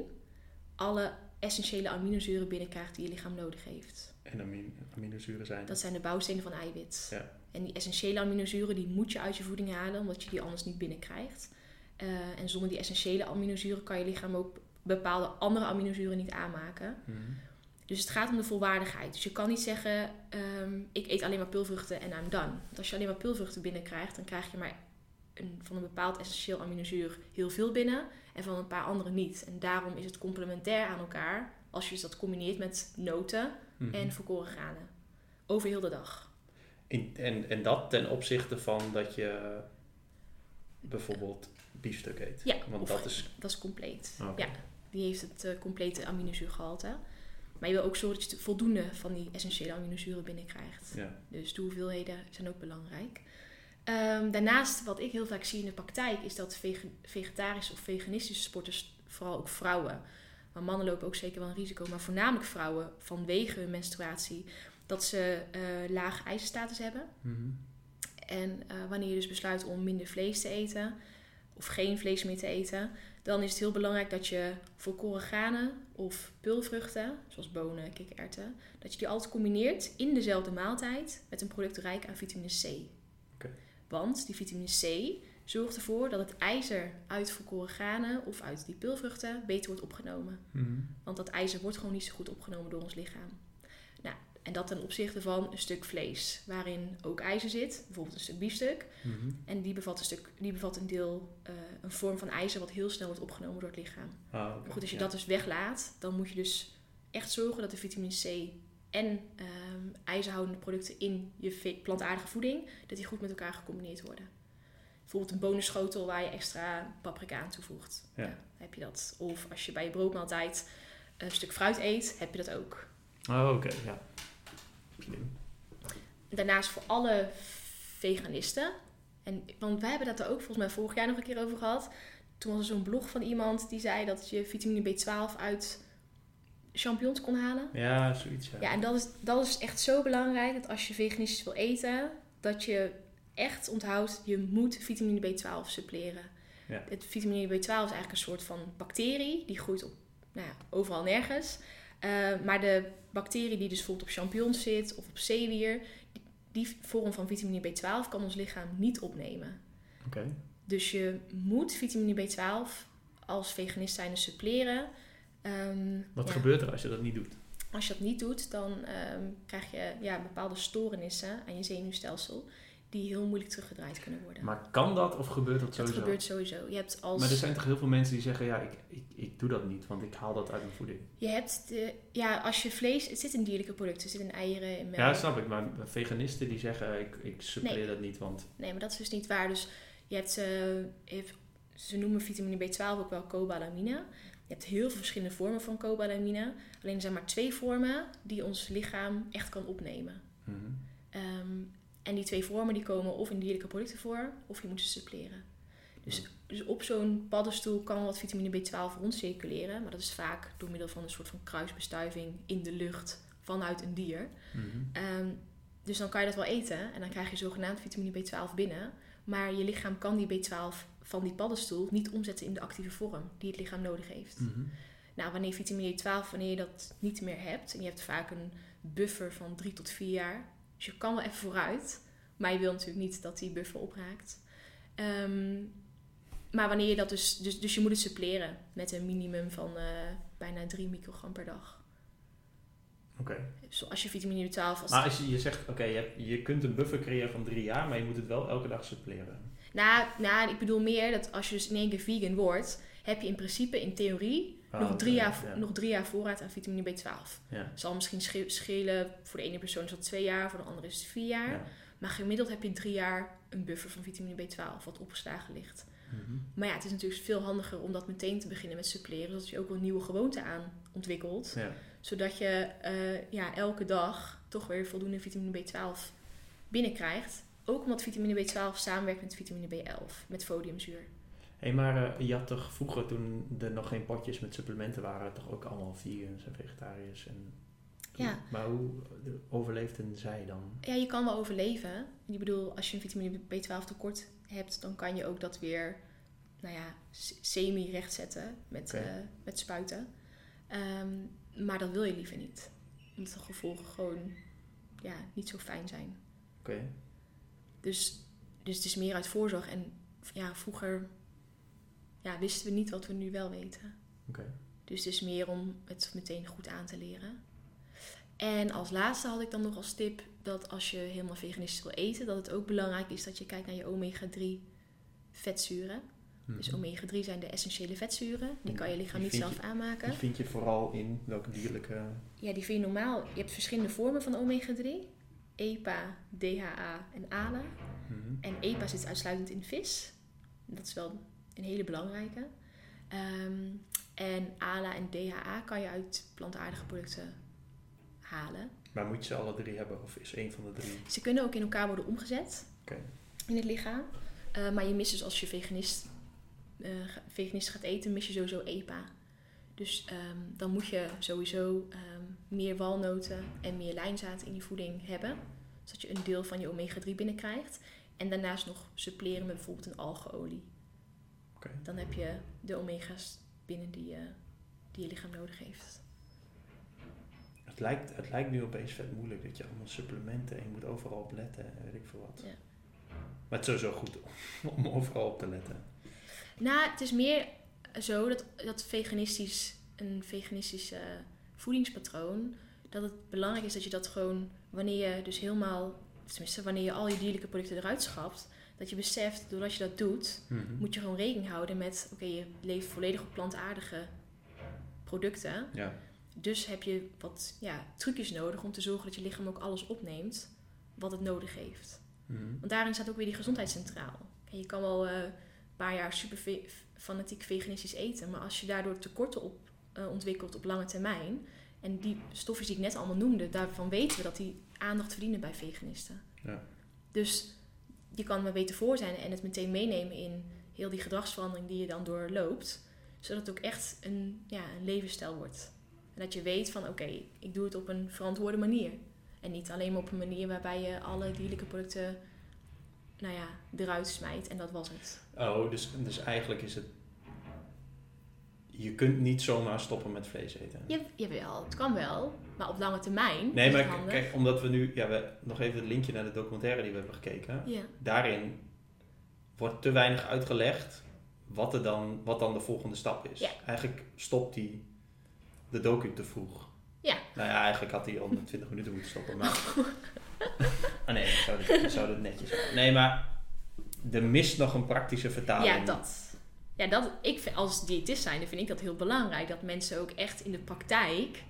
alle essentiële aminozuren binnenkrijgt die je lichaam nodig heeft. En amin- aminozuren zijn. Dat zijn de bouwstenen van eiwit. Ja. En die essentiële aminozuren die moet je uit je voeding halen, omdat je die anders niet binnenkrijgt. Eh, en zonder die essentiële aminozuren kan je lichaam ook bepaalde andere aminozuren niet aanmaken. Mhm. Dus het gaat om de volwaardigheid. Dus je kan niet zeggen, ehm, ik eet alleen maar peulvruchten en I'm done. Want als je alleen maar peulvruchten binnenkrijgt, dan krijg je maar een, van een bepaald essentieel aminozuur heel veel binnen en van een paar andere niet. En daarom is het complementair aan elkaar als je dus dat combineert met noten Mhm. en volkoren granen. Over heel de dag. In- en, en dat ten opzichte van dat je bijvoorbeeld biefstuk eet. Ja, Want dat is... Dat is compleet. Ja, die heeft het eh, complete aminozuurgehalte. Maar je wil ook zorgen dat je voldoende van die essentiële aminozuren binnenkrijgt. Ja. Dus de hoeveelheden zijn ook belangrijk. Ehm, daarnaast, wat ik heel vaak zie in de praktijk, is dat vege- vegetarische of veganistische sporters, vooral ook vrouwen, maar mannen lopen ook zeker wel een risico, maar voornamelijk vrouwen vanwege hun menstruatie, dat ze eh lage ijzerstatus hebben. Mhm. En eh, wanneer je dus besluit om minder vlees te eten of geen vlees meer te eten, dan is het heel belangrijk dat je volkoren granen of peulvruchten, zoals bonen, kikkererwten, dat je die altijd combineert in dezelfde maaltijd met een product rijk aan vitamine C. Want die vitamine C zorgt ervoor dat het ijzer uit volkoren granen of uit die peulvruchten beter wordt opgenomen. Mhm. Want dat ijzer wordt gewoon niet zo goed opgenomen door ons lichaam. En dat ten opzichte van een stuk vlees, waarin ook ijzer zit, bijvoorbeeld een stuk biefstuk. Mhm. En die bevat een, stuk, die bevat een deel, eh, een vorm van ijzer wat heel snel wordt opgenomen door het lichaam. Ah. Maar goed, als je Ja. dat dus weglaat, dan moet je dus echt zorgen dat de vitamine C en ehm, ijzerhoudende producten in je plantaardige voeding, dat die goed met elkaar gecombineerd worden. Bijvoorbeeld een bonenschotel waar je extra paprika aan toevoegt. Ja. heb je dat. Of als je bij je broodmaaltijd een stuk fruit eet, heb je dat ook. Oh, oké, ja. Daarnaast voor alle veganisten. En, want wij hebben dat er ook volgens mij vorig jaar nog een keer over gehad. Toen was er zo'n blog van iemand die zei dat je vitamine B12 uit champignons kon halen. Ja, zoiets. Ja, Ja, en dat is, dat is echt zo belangrijk dat als je veganistisch wil eten, dat je echt onthoudt, je moet vitamine B12 suppleren. Ja. Het vitamine B12 is eigenlijk een soort van bacterie, die groeit op, nou ja, overal nergens. Eh, maar de bacterie die dus bijvoorbeeld op champignons zit of op zeewier, die, die vorm van vitamine B12 kan ons lichaam niet opnemen. Oké. Dus je moet vitamine B12 als veganist zijn suppleren. Ehm, Wat ja. gebeurt er als je dat niet doet? Als je dat niet doet, dan ehm, krijg je ja, bepaalde stoornissen aan je zenuwstelsel die heel moeilijk teruggedraaid kunnen worden. Maar kan dat of gebeurt dat dat sowieso? gebeurt sowieso. Je hebt als Maar er zijn toch heel veel mensen die zeggen, ja, ik, ik, ik doe dat niet, want ik haal dat uit mijn voeding. je hebt de, ja, als je vlees, het zit in dierlijke producten, het zit in eieren, in melk. Ja, snap ik. Maar veganisten die zeggen, ik, ik suppleer Nee. dat niet, want... Nee, maar dat is dus niet waar. Dus je hebt, eh, heeft- ze noemen vitamine B12 ook wel cobalamine. Je hebt heel veel verschillende vormen van cobalamine. Alleen er zijn maar twee vormen die ons lichaam echt kan opnemen. Ehm, en die twee vormen die komen of in dierlijke producten voor, of je moet ze suppleren. Dus, dus op zo'n paddenstoel kan wat vitamine B12 rondcirculeren. Maar dat is vaak door middel van een soort van kruisbestuiving in de lucht vanuit een dier. Mhm. Ehm, dus dan kan je dat wel eten en dan krijg je zogenaamd vitamine B12 binnen. Maar je lichaam kan die B12 van die paddenstoel niet omzetten in de actieve vorm die het lichaam nodig heeft. Mhm. Nou, wanneer vitamine B12, wanneer je dat niet meer hebt, en je hebt vaak een buffer van drie tot vier jaar, dus je kan wel even vooruit, maar je wil natuurlijk niet dat die buffer opraakt. Ehm, maar wanneer je dat dus, dus, dus je moet het suppleren met een minimum van eh, bijna 3 microgram per dag. Oké. Zoals je vitamine B12 als Maar als je, je zegt, oké, je, je kunt een buffer creëren van drie jaar, maar je moet het wel elke dag suppleren. Nou, nou, ik bedoel meer dat als je dus in één keer vegan wordt, heb je in principe in theorie Nog, drie jaar, ja. nog drie jaar voorraad aan vitamine B12. Ja. zal misschien sche- schelen, voor de ene persoon is dat twee jaar, voor de andere is het vier jaar. Ja. Maar gemiddeld heb je drie jaar een buffer van vitamine B12 wat opgeslagen ligt. Mhm. Maar ja, het is natuurlijk veel handiger om dat meteen te beginnen met suppleren, zodat je ook wel nieuwe gewoonten aan ontwikkelt. Ja. Zodat je eh, ja, elke dag toch weer voldoende vitamine B12 binnenkrijgt. Ook omdat vitamine B12 samenwerkt met vitamine B11, met foliumzuur. Hé, maar eh, je had toch vroeger, toen er nog geen potjes met supplementen waren, toch ook allemaal vegans en vegetariërs en... Ja. Maar hoe overleefden zij dan? Ja, je kan wel overleven. Ik bedoel, als je een vitamine B12 tekort hebt, dan kan je ook dat weer, nou ja, s- semi-rechtzetten met, eh, met spuiten. Ehm, maar dat wil je liever niet. Omdat de gevolgen gewoon ja, niet zo fijn zijn. Oké. Dus, dus het is meer uit voorzorg. En ja, vroeger ja, wisten we niet wat we nu wel weten. Oké. Dus het is meer om het meteen goed aan te leren. En als laatste had ik dan nog als tip dat als je helemaal veganistisch wil eten, dat het ook belangrijk is dat je kijkt naar je omega-3 vetzuren. Mhm. Dus omega-3 zijn de essentiële vetzuren. Die kan je lichaam niet zelf aanmaken. Die vind je vooral in welke dierlijke... Ja, die vind je normaal. Je hebt verschillende vormen van omega-3. EPA, DHA en ALA. Mhm. En EPA zit uitsluitend in vis. Dat is wel een hele belangrijke. Ehm, en ALA en DHA kan je uit plantaardige producten halen. Maar moet je ze alle drie hebben of is één van de drie? Ze kunnen ook in elkaar worden omgezet in het lichaam. Eh, maar je mist dus als je veganist, eh, ga- veganist gaat eten, mis je sowieso EPA. Dus ehm, dan moet je sowieso ehm, meer walnoten en meer lijnzaad in je voeding hebben. Zodat je een deel van je omega-3 binnenkrijgt. En daarnaast nog suppleren met bijvoorbeeld een algeolie. Dan heb je de omega's binnen die, je die je lichaam nodig heeft. Het lijkt, het lijkt nu opeens vet moeilijk dat je allemaal supplementen en je moet overal op letten en weet ik veel wat. Ja. Maar het is sowieso goed om overal op te letten. Nou, het is meer zo dat, dat veganistisch, een veganistisch eh, voedingspatroon, dat het belangrijk is dat je dat gewoon, wanneer je dus helemaal, tenminste wanneer je al je dierlijke producten eruit schapt, dat je beseft, doordat je dat doet, Mhm. moet je gewoon rekening houden met, oké, je leeft volledig op plantaardige producten. Ja. Dus heb je wat ja, trucjes nodig om te zorgen dat je lichaam ook alles opneemt wat het nodig heeft. Mhm. Want daarin staat ook weer die gezondheid centraal. En je kan wel eh, een paar jaar super fanatiek veganistisch eten, maar als je daardoor tekorten op, eh, ontwikkelt op lange termijn En die stofjes die ik net allemaal noemde, daarvan weten we dat die aandacht verdienen bij veganisten. Ja. Dus je kan maar beter voor zijn en het meteen meenemen in heel die gedragsverandering die je dan doorloopt. Zodat het ook echt een, ja, een levensstijl wordt. En dat je weet van oké, ik doe het op een verantwoorde manier. En niet alleen maar op een manier waarbij je alle dierlijke producten nou ja, eruit smijt en dat was het. Oh, dus, dus eigenlijk is het... Je kunt niet zomaar stoppen met vlees eten. Ja, jawel, het kan wel. Maar op lange termijn Nee, maar handig. kijk, omdat we nu... Ja, we, nog even het linkje naar de documentaire die we hebben gekeken. Ja, Daarin wordt te weinig uitgelegd wat, er dan, wat dan de volgende stap is. Ja. Eigenlijk stopt die de docu te vroeg. Ja. Nou ja, eigenlijk had hij al met 20 minuten moeten stoppen. Maar... oh nee, ik zou, het, ik zou het netjes houden. Nee, maar er mist nog een praktische vertaling. ja dat. Ja, dat, ik vind, als diëtist zijnde vind ik dat heel belangrijk. Dat mensen ook echt in de praktijk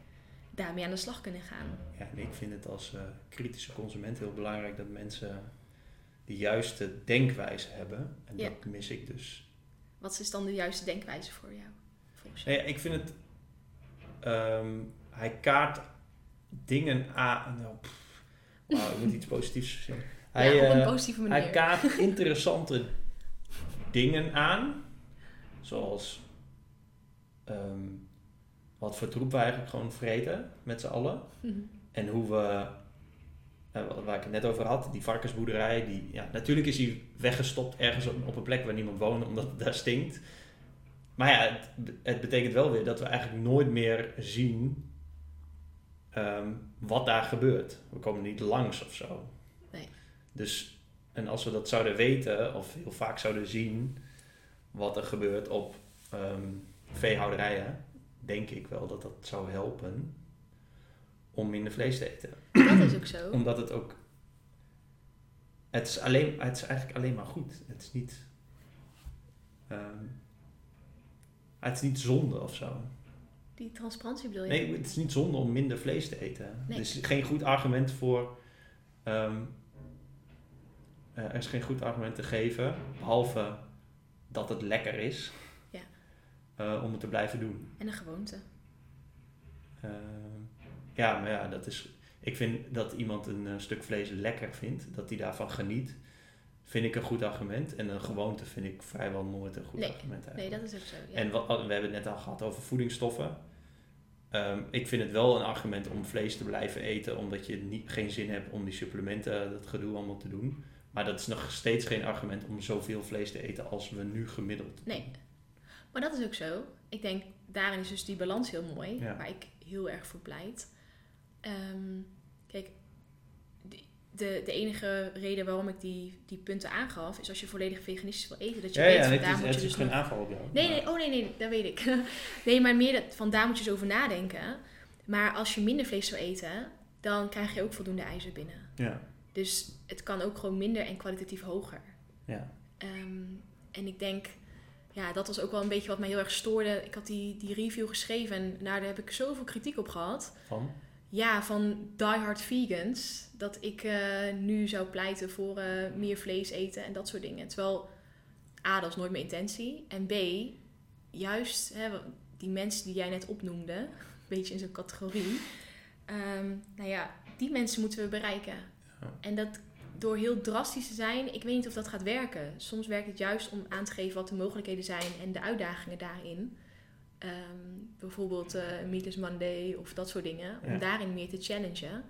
daarmee aan de slag kunnen gaan. Ja, en ik vind het als eh, kritische consument heel belangrijk dat mensen de juiste denkwijze hebben. En Ja. dat mis ik dus. Wat is dan de juiste denkwijze voor jou? Volgens Nee, ik vind het. ehm, hij kaart dingen aan. Nou, pff, ik moet iets positiefs zeggen. Hij, ja, op een eh, hij kaart interessante dingen aan. Zoals. ehm, wat voor troep we eigenlijk gewoon vreten met z'n allen. Mhm. En hoe we, eh, waar ik het net over had, die varkensboerderij, die, ja, natuurlijk is die weggestopt ergens op, op een plek waar niemand woont, omdat het daar stinkt. Maar ja, het, het betekent wel weer dat we eigenlijk nooit meer zien ehm, wat daar gebeurt. We komen niet langs of zo. Nee. Dus, en als we dat zouden weten, of heel vaak zouden zien, wat er gebeurt op ehm, veehouderijen, denk ik wel dat dat zou helpen om minder vlees te eten. Dat is ook zo. Omdat het ook. Het is, alleen, het is eigenlijk alleen maar goed. Het is niet. ehm, het is niet zonde of zo. Die transparantie bedoel je? Nee, het is niet zonde om minder vlees te eten. Nee. Er is geen goed argument voor. ehm, eh, er is geen goed argument te geven, behalve dat het lekker is Ja. eh, om het te blijven doen. En een gewoonte. Ehm, ja, maar ja, dat is. Ik vind dat iemand een eh, stuk vlees lekker vindt, dat hij daarvan geniet, vind ik een goed argument. En een gewoonte vind ik vrijwel nooit een goed Nee, argument Nee, eigenlijk. dat is ook zo. Ja. En wat, we hebben het net al gehad over voedingsstoffen. Ehm, ik vind het wel een argument om vlees te blijven eten, omdat je niet, geen zin hebt om die supplementen, dat gedoe allemaal te doen. Maar dat is nog steeds geen argument om zoveel vlees te eten als we nu gemiddeld. Nee. Maar dat is ook zo. Ik denk, daarin is dus die balans heel mooi. Ja. Waar ik heel erg voor pleit. Ehm, kijk, de, de, de enige reden waarom ik die, die punten aangaf... is als je volledig veganistisch wil eten. Dat je Ja, weet, ja, daar is, moet je is dus geen nog... aanval op jou. Nee, nee, oh nee, nee, dat weet ik. nee, maar meer dat, van daar moet je eens over nadenken. Maar als je minder vlees zou eten... dan krijg je ook voldoende ijzer binnen. Ja, Dus het kan ook gewoon minder en kwalitatief hoger. ja. Ehm, en ik denk, ja, dat was ook wel een beetje wat mij heel erg stoorde. Ik had die, die review geschreven en daar heb ik zoveel kritiek op gehad. Van? Ja, van diehard vegans. Dat ik eh, nu zou pleiten voor eh, meer vlees eten en dat soort dingen. Terwijl, A, dat is nooit mijn intentie. En B, juist hè, die mensen die jij net opnoemde, een beetje in zo'n categorie. ehm, nou ja, die mensen moeten we bereiken. En dat door heel drastisch te zijn, ik weet niet of dat gaat werken. Soms werkt het juist om aan te geven wat de mogelijkheden zijn en de uitdagingen daarin. Ehm, bijvoorbeeld Meatless Monday of dat soort dingen. Om Ja. daarin meer te challengen.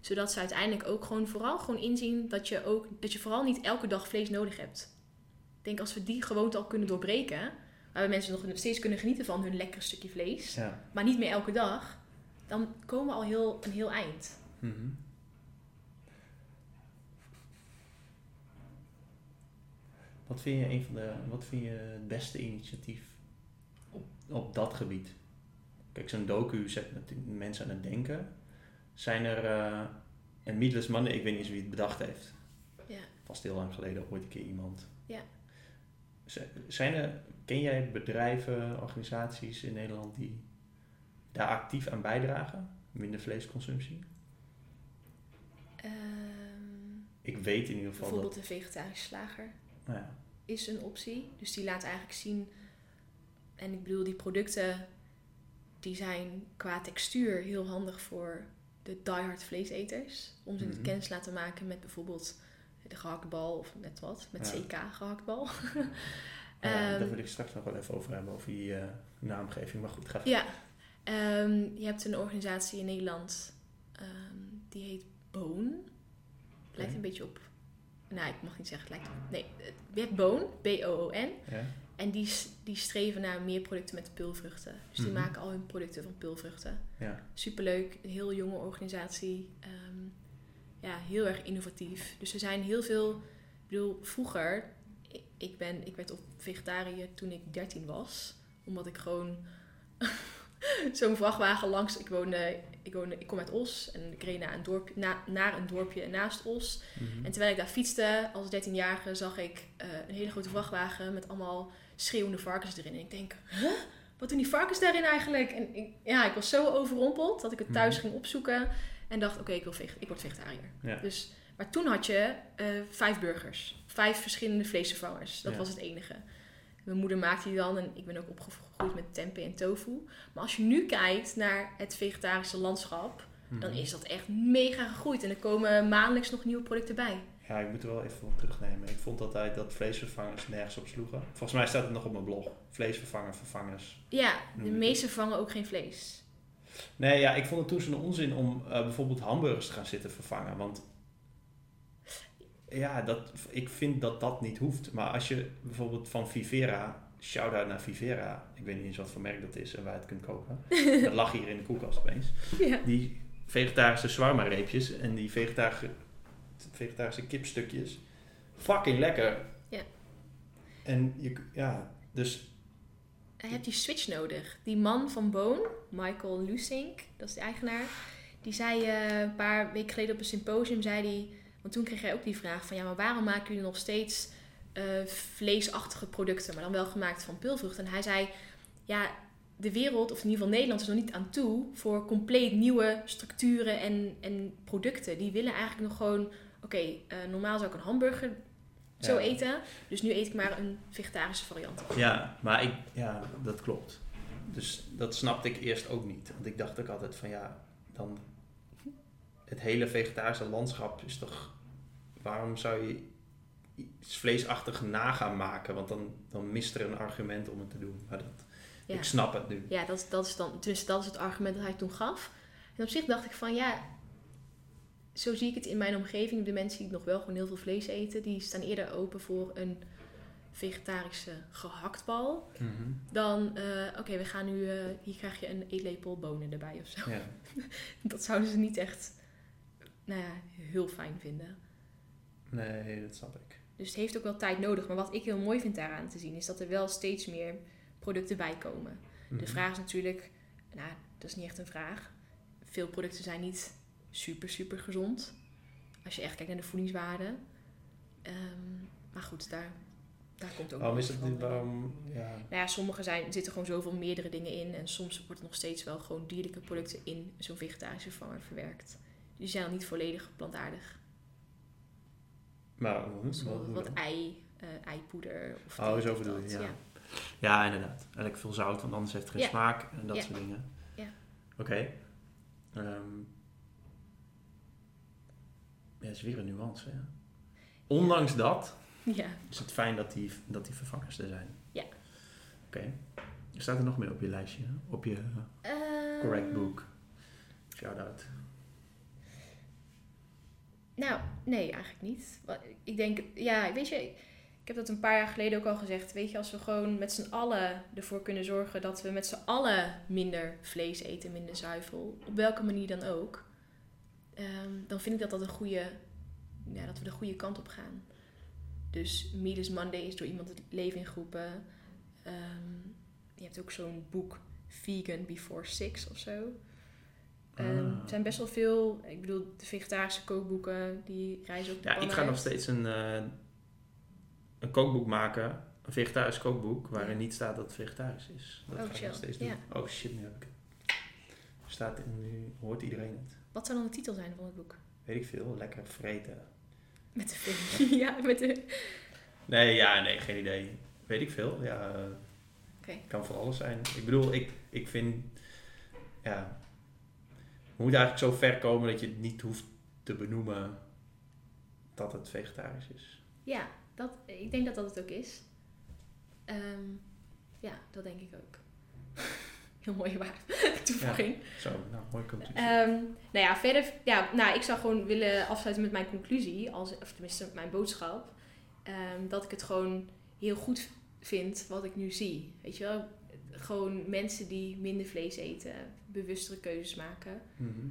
Zodat ze uiteindelijk ook gewoon vooral gewoon inzien dat je, ook, dat je vooral niet elke dag vlees nodig hebt. Ik denk als we die gewoonte al kunnen doorbreken, waar mensen nog steeds kunnen genieten van hun lekkere stukje vlees, Ja. maar niet meer elke dag, dan komen we al heel, een heel eind. Mhm. Wat vind je een van de, wat vind je het beste initiatief op, op dat gebied? Kijk, zo'n docu zet mensen aan het denken. Zijn er, eh en Meatless Monday, ik weet niet eens wie het bedacht heeft. Ja. Vast heel lang geleden ooit een keer iemand. Ja. Zijn er, ken jij bedrijven, organisaties in Nederland die daar actief aan bijdragen? Minder vleesconsumptie? Ehm, Ik weet in ieder geval bijvoorbeeld dat... de vegetarische slager ja, is een optie. Dus die laat eigenlijk zien, en ik bedoel die producten, die zijn qua textuur heel handig voor de diehard vleeseters. Om ze Mhm. kennis te laten maken met bijvoorbeeld de gehaktbal of net wat. Met Ja. CK gehaktbal. Ja, Ehm, daar wil ik straks nog wel even over hebben, over die eh, naamgeving. Maar goed, ga Ja, Ehm, je hebt een organisatie in Nederland ehm, die heet Boon. Lijkt een beetje op. Nou, ik mag niet zeggen. het Lijkt, nee, je hebt Boon, B-O-O-N. Ja? En die, die streven naar meer producten met peulvruchten. Dus die Mhm. maken al hun producten van peulvruchten. Ja. Superleuk, een heel jonge organisatie. Ehm, ja, heel erg innovatief. Dus er zijn heel veel. Ik bedoel, vroeger, ik, ik, ben, ik werd op vegetariër toen ik 13 was. Omdat ik gewoon zo'n vrachtwagen langs. Ik woonde, ik woonde, ik kom uit Os en ik reed naar een dorpje, na, naar een dorpje naast Os. Mhm. En terwijl ik daar fietste als 13-jarige, zag ik eh, een hele grote vrachtwagen met allemaal schreeuwende varkens erin. En ik denk, huh? Wat doen die varkens daarin eigenlijk? En ik, ja, ik was zo overrompeld dat ik het thuis Mhm. ging opzoeken. En dacht, oké, ik wil ik word vegetariër. Ja. Dus, maar toen had je eh, vijf burgers. Vijf verschillende vleesvervangers. Dat Ja. was het enige. Mijn moeder maakte die dan en ik ben ook opgegroeid met tempeh en tofu. Maar als je nu kijkt naar het vegetarische landschap, dan Mhm. is dat echt mega gegroeid. En er komen maandelijks nog nieuwe producten bij. Ja, ik moet er wel even op terugnemen. Ik vond altijd dat vleesvervangers nergens op sloegen. Volgens mij staat het nog op mijn blog. Vleesvervanger, vervangers. Ja, de meeste vervangen ook geen vlees. Nee, ja, ik vond het toen zo'n onzin om eh, bijvoorbeeld hamburgers te gaan zitten vervangen. Want ja, dat, ik vind dat dat niet hoeft. Maar als je bijvoorbeeld van Vivera, shout-out naar Vivera. Ik weet niet eens wat voor merk dat is en waar je het kunt kopen. dat lag hier in de koelkast opeens. Ja. Die vegetarische shawarma reepjes en die vegetarische, vegetarische kipstukjes. Fucking lekker. Ja. En je, ja, dus Hij heeft die switch nodig. Die man van Boon, Michael Lusink, dat is de eigenaar, die zei eh, een paar weken geleden op een symposium, zei hij, want toen kreeg hij ook die vraag van ja, maar waarom maken jullie nog steeds eh, vleesachtige producten, maar dan wel gemaakt van peulvruchten? En hij zei, ja, de wereld, of in ieder geval Nederland, is nog niet aan toe voor compleet nieuwe structuren en, en producten. Die willen eigenlijk nog gewoon, oké, eh, normaal zou ik een hamburger zo eten, dus nu eet ik maar een vegetarische variant. Ja, maar ik, ja, dat klopt. Dus dat snapte ik eerst ook niet. Want ik dacht ook altijd van ja, dan het hele vegetarische landschap is toch, waarom zou je iets vleesachtig na gaan maken? Want dan, dan mist er een argument om het te doen. Maar dat, Ja. ik snap het nu. Ja, dat, dat is dan, dus dat is het argument dat hij toen gaf. En op zich dacht ik van ja, zo zie ik het in mijn omgeving. De mensen die nog wel gewoon heel veel vlees eten, die staan eerder open voor een vegetarische gehaktbal. Mhm. Dan, eh, oké, we gaan nu, eh, hier krijg je een eetlepel bonen erbij of zo. Ja. Dat zouden ze niet echt, nou ja, heel fijn vinden. Nee, dat snap ik. Dus het heeft ook wel tijd nodig. Maar wat ik heel mooi vind daaraan te zien, is dat er wel steeds meer producten bij komen. De Mhm. vraag is natuurlijk, nou, dat is niet echt een vraag. Veel producten zijn niet super, super gezond. Als je echt kijkt naar de voedingswaarde. Ehm, maar goed, daar, daar komt ook Waarom wel is het waarom, ja, Nou ja, sommige zijn, zitten gewoon zoveel meerdere dingen in. En soms wordt er nog steeds wel gewoon dierlijke producten in zo'n vegetarische vervanger verwerkt. Die zijn al niet volledig plantaardig. Maar hoe- wat- ei, eh, eipoeder. Of Oh, zo bedoel je, ja. Ja, inderdaad. En lekker veel zout, want anders heeft het geen Ja. smaak en dat Ja. soort dingen. Ja. Oké. Ehm, ja, het is weer een nuance, ja. Ondanks dat Ja. is het fijn dat die, dat die vervangers er zijn. Ja. Oké. Er staat er nog meer op je lijstje, hè? op je Ehm, correct book. Shout-out. Nou, nee, eigenlijk niet. Ik denk, ja, weet je, ik heb dat een paar jaar geleden ook al gezegd. Weet je, als we gewoon met z'n allen ervoor kunnen zorgen dat we met z'n allen minder vlees eten, minder zuivel, op welke manier dan ook, ehm, dan vind ik dat dat een goede, ja, dat we de goede kant op gaan. Dus Meat is Monday is door iemand het leven in groepen. Ehm, je hebt ook zo'n boek Vegan Before Six of zo. Ehm, Ah. Er zijn best wel veel, ik bedoel, de vegetarische kookboeken, die reizen ook de Ja, ik ga nog steeds een, eh, een kookboek maken. Een vegetarisch kookboek waarin Ja. niet staat dat het vegetarisch is. Dat Oh, ga ik nog steeds doen. Ja. Oh shit, nu heb ik het. Staat in, nu hoort iedereen het. Wat zou dan de titel zijn van het boek? Weet ik veel, lekker vreten. Met de film. ja, met de... Nee, ja, nee, geen idee. Weet ik veel. Ja, Oké. kan voor alles zijn. Ik bedoel, ik, ik vind ja. We moeten eigenlijk zo ver komen dat je het niet hoeft te benoemen dat het vegetarisch is. Ja, dat, ik denk dat dat het ook is. Ehm, ja, dat denk ik ook. Heel mooie waar toevoeging. Zo, nou, mooi conclusie. Ehm, nou ja, verder, ja, nou, ik zou gewoon willen afsluiten met mijn conclusie, als, of tenminste mijn boodschap. Ehm, dat ik het gewoon heel goed vind wat ik nu zie. Weet je wel, gewoon mensen die minder vlees eten, bewustere keuzes maken. Mhm.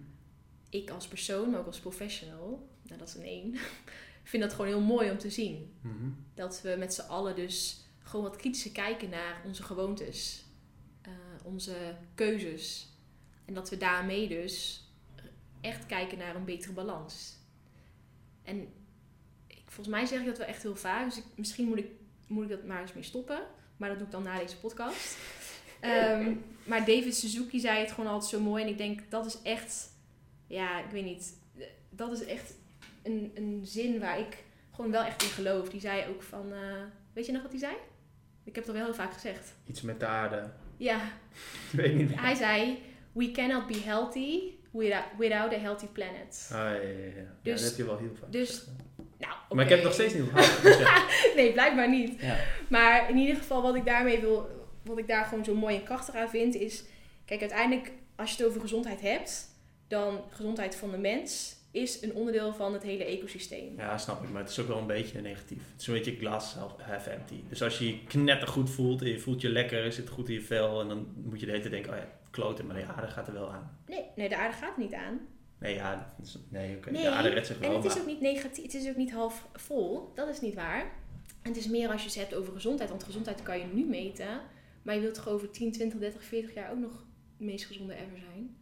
Ik als persoon, maar ook als professional, nou dat is een één, vind dat gewoon heel mooi om te zien. Mhm. Dat we met z'n allen dus gewoon wat kritischer kijken naar onze gewoontes, eh, onze keuzes. En dat we daarmee dus echt kijken naar een betere balans. En ik, volgens mij zeg ik dat wel echt heel vaak, dus ik, misschien moet ik, moet ik dat maar eens mee stoppen. Maar dat doe ik dan na deze podcast. Ehm, maar David Suzuki zei het gewoon altijd zo mooi. En ik denk, dat is echt, ja, ik weet niet, dat is echt een, een zin waar ik gewoon wel echt in geloof. Die zei ook van, eh, weet je nog wat hij zei? Ik heb het al wel heel vaak gezegd. Iets met de aarde. Ja, Ik weet niet meer. hij zei, we cannot be healthy without, without a healthy planet. Ah, ja, ja, ja. ja. Dus- dat heb je wel heel vaak dus- gezegd. Nou, Maar ik heb het nog steeds niet onthouden. dus ja. Nee, blijkbaar niet. Ja. Maar in ieder geval, wat ik daarmee wil, wat ik daar gewoon zo mooi en krachtig aan vind, is: kijk, uiteindelijk, als je het over gezondheid hebt, dan gezondheid van de mens is een onderdeel van het hele ecosysteem. Ja, snap ik. Maar het is ook wel een beetje negatief. Het is een beetje glass half empty. Dus als je je knettergoed voelt en je voelt je lekker, zit goed in je vel. En dan moet je de hele tijd denken, oh ja, kloten, maar de aarde gaat er wel aan. Nee, nee, de aarde gaat er niet aan. Nee, ja, nee, De aarde redt zich En wel, het is ook niet negatief, het is ook niet half vol. Dat is niet waar. En het is meer als je het hebt over gezondheid, want gezondheid kan je nu meten. Maar je wilt toch over 10, 20, 30, 40 jaar ook nog de meest gezonde ever zijn.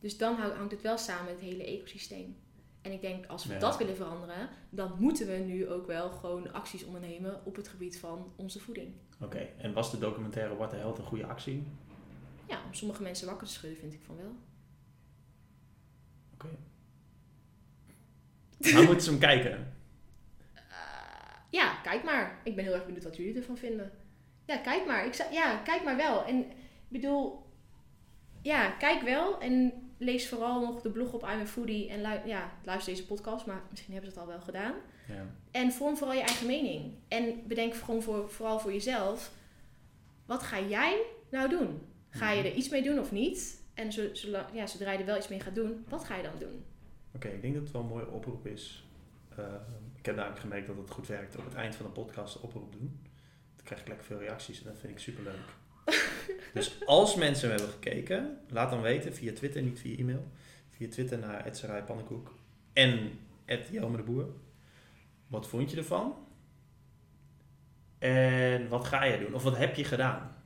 Dus dan hangt het wel samen met het hele ecosysteem. En ik denk, als we Ja. dat willen veranderen, dan moeten we nu ook wel gewoon acties ondernemen op het gebied van onze voeding. Oké, en was de documentaire What the Health een goede actie? Ja, om sommige mensen wakker te schudden vind ik van wel. Oké. Maar moeten ze hem kijken? Eh, ja, kijk maar. Ik ben heel erg benieuwd wat jullie ervan vinden. Ja, kijk maar. Ik zou, ja, kijk maar wel. En ik bedoel, ja, kijk wel. En lees vooral nog de blog op I'm a Foodie. En lu- ja, luister deze podcast, maar misschien hebben ze het al wel gedaan. Ja. En vorm vooral je eigen mening. En bedenk gewoon voor, vooral voor jezelf. Wat ga jij nou doen? Ga je er iets mee doen of niet? En zo, zolang- ja, zodra je er wel iets mee gaat doen, wat ga je dan doen? Oké, ik denk dat het wel een mooie oproep is. Uh, ik heb namelijk gemerkt dat het goed werkt op het eind van de podcast de oproep doen. Dan krijg ik lekker veel reacties en dat vind ik super leuk. dus als mensen hebben gekeken, laat dan weten via Twitter, niet via e-mail. Via Twitter naar Edserai Pannenkoek en Jelme de Boer. Wat vond je ervan? En wat ga je doen? Of wat heb je gedaan?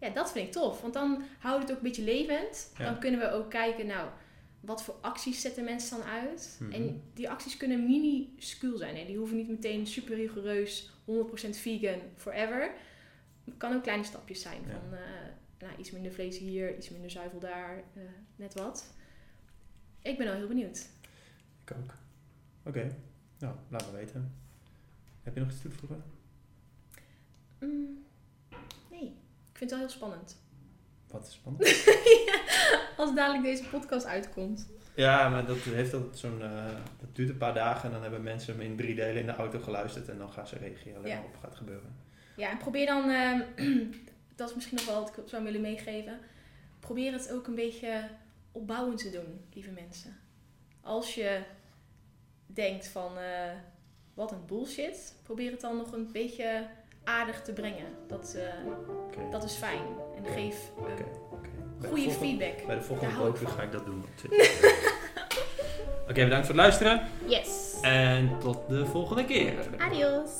Ja, dat vind ik tof. Want dan houdt het ook een beetje levend. Ja. Dan kunnen we ook kijken, nou, wat voor acties zetten mensen dan uit? Mhm. En die acties kunnen minuscuul zijn. Hè? Die hoeven niet meteen super rigoureus, 100% vegan, forever. Het kan ook kleine stapjes zijn. Ja. Van eh, nou, iets minder vlees hier, iets minder zuivel daar, eh, net wat. Ik ben al heel benieuwd. Ik ook. Oké, nou, laat me weten. Heb je nog iets toe te voegen? Mm, nee, ik vind het wel heel spannend. Wat is spannend? Als dadelijk deze podcast uitkomt. Ja, maar dat heeft altijd zo'n. eh, dat duurt een paar dagen en dan hebben mensen hem in drie delen in de auto geluisterd en dan gaan ze reageren Ja. op wat gaat gebeuren. Ja, en probeer dan, ehm, dat is misschien nog wel wat ik zou willen meegeven. Probeer het ook een beetje opbouwend te doen, lieve mensen. Als je denkt van, eh, wat een bullshit, probeer het dan nog een beetje aardig te brengen. Dat, eh, dat is fijn. En geef goede feedback. Bij de volgende van. ga ik dat doen. Oké, bedankt voor het luisteren Yes. en tot de volgende keer. Adios.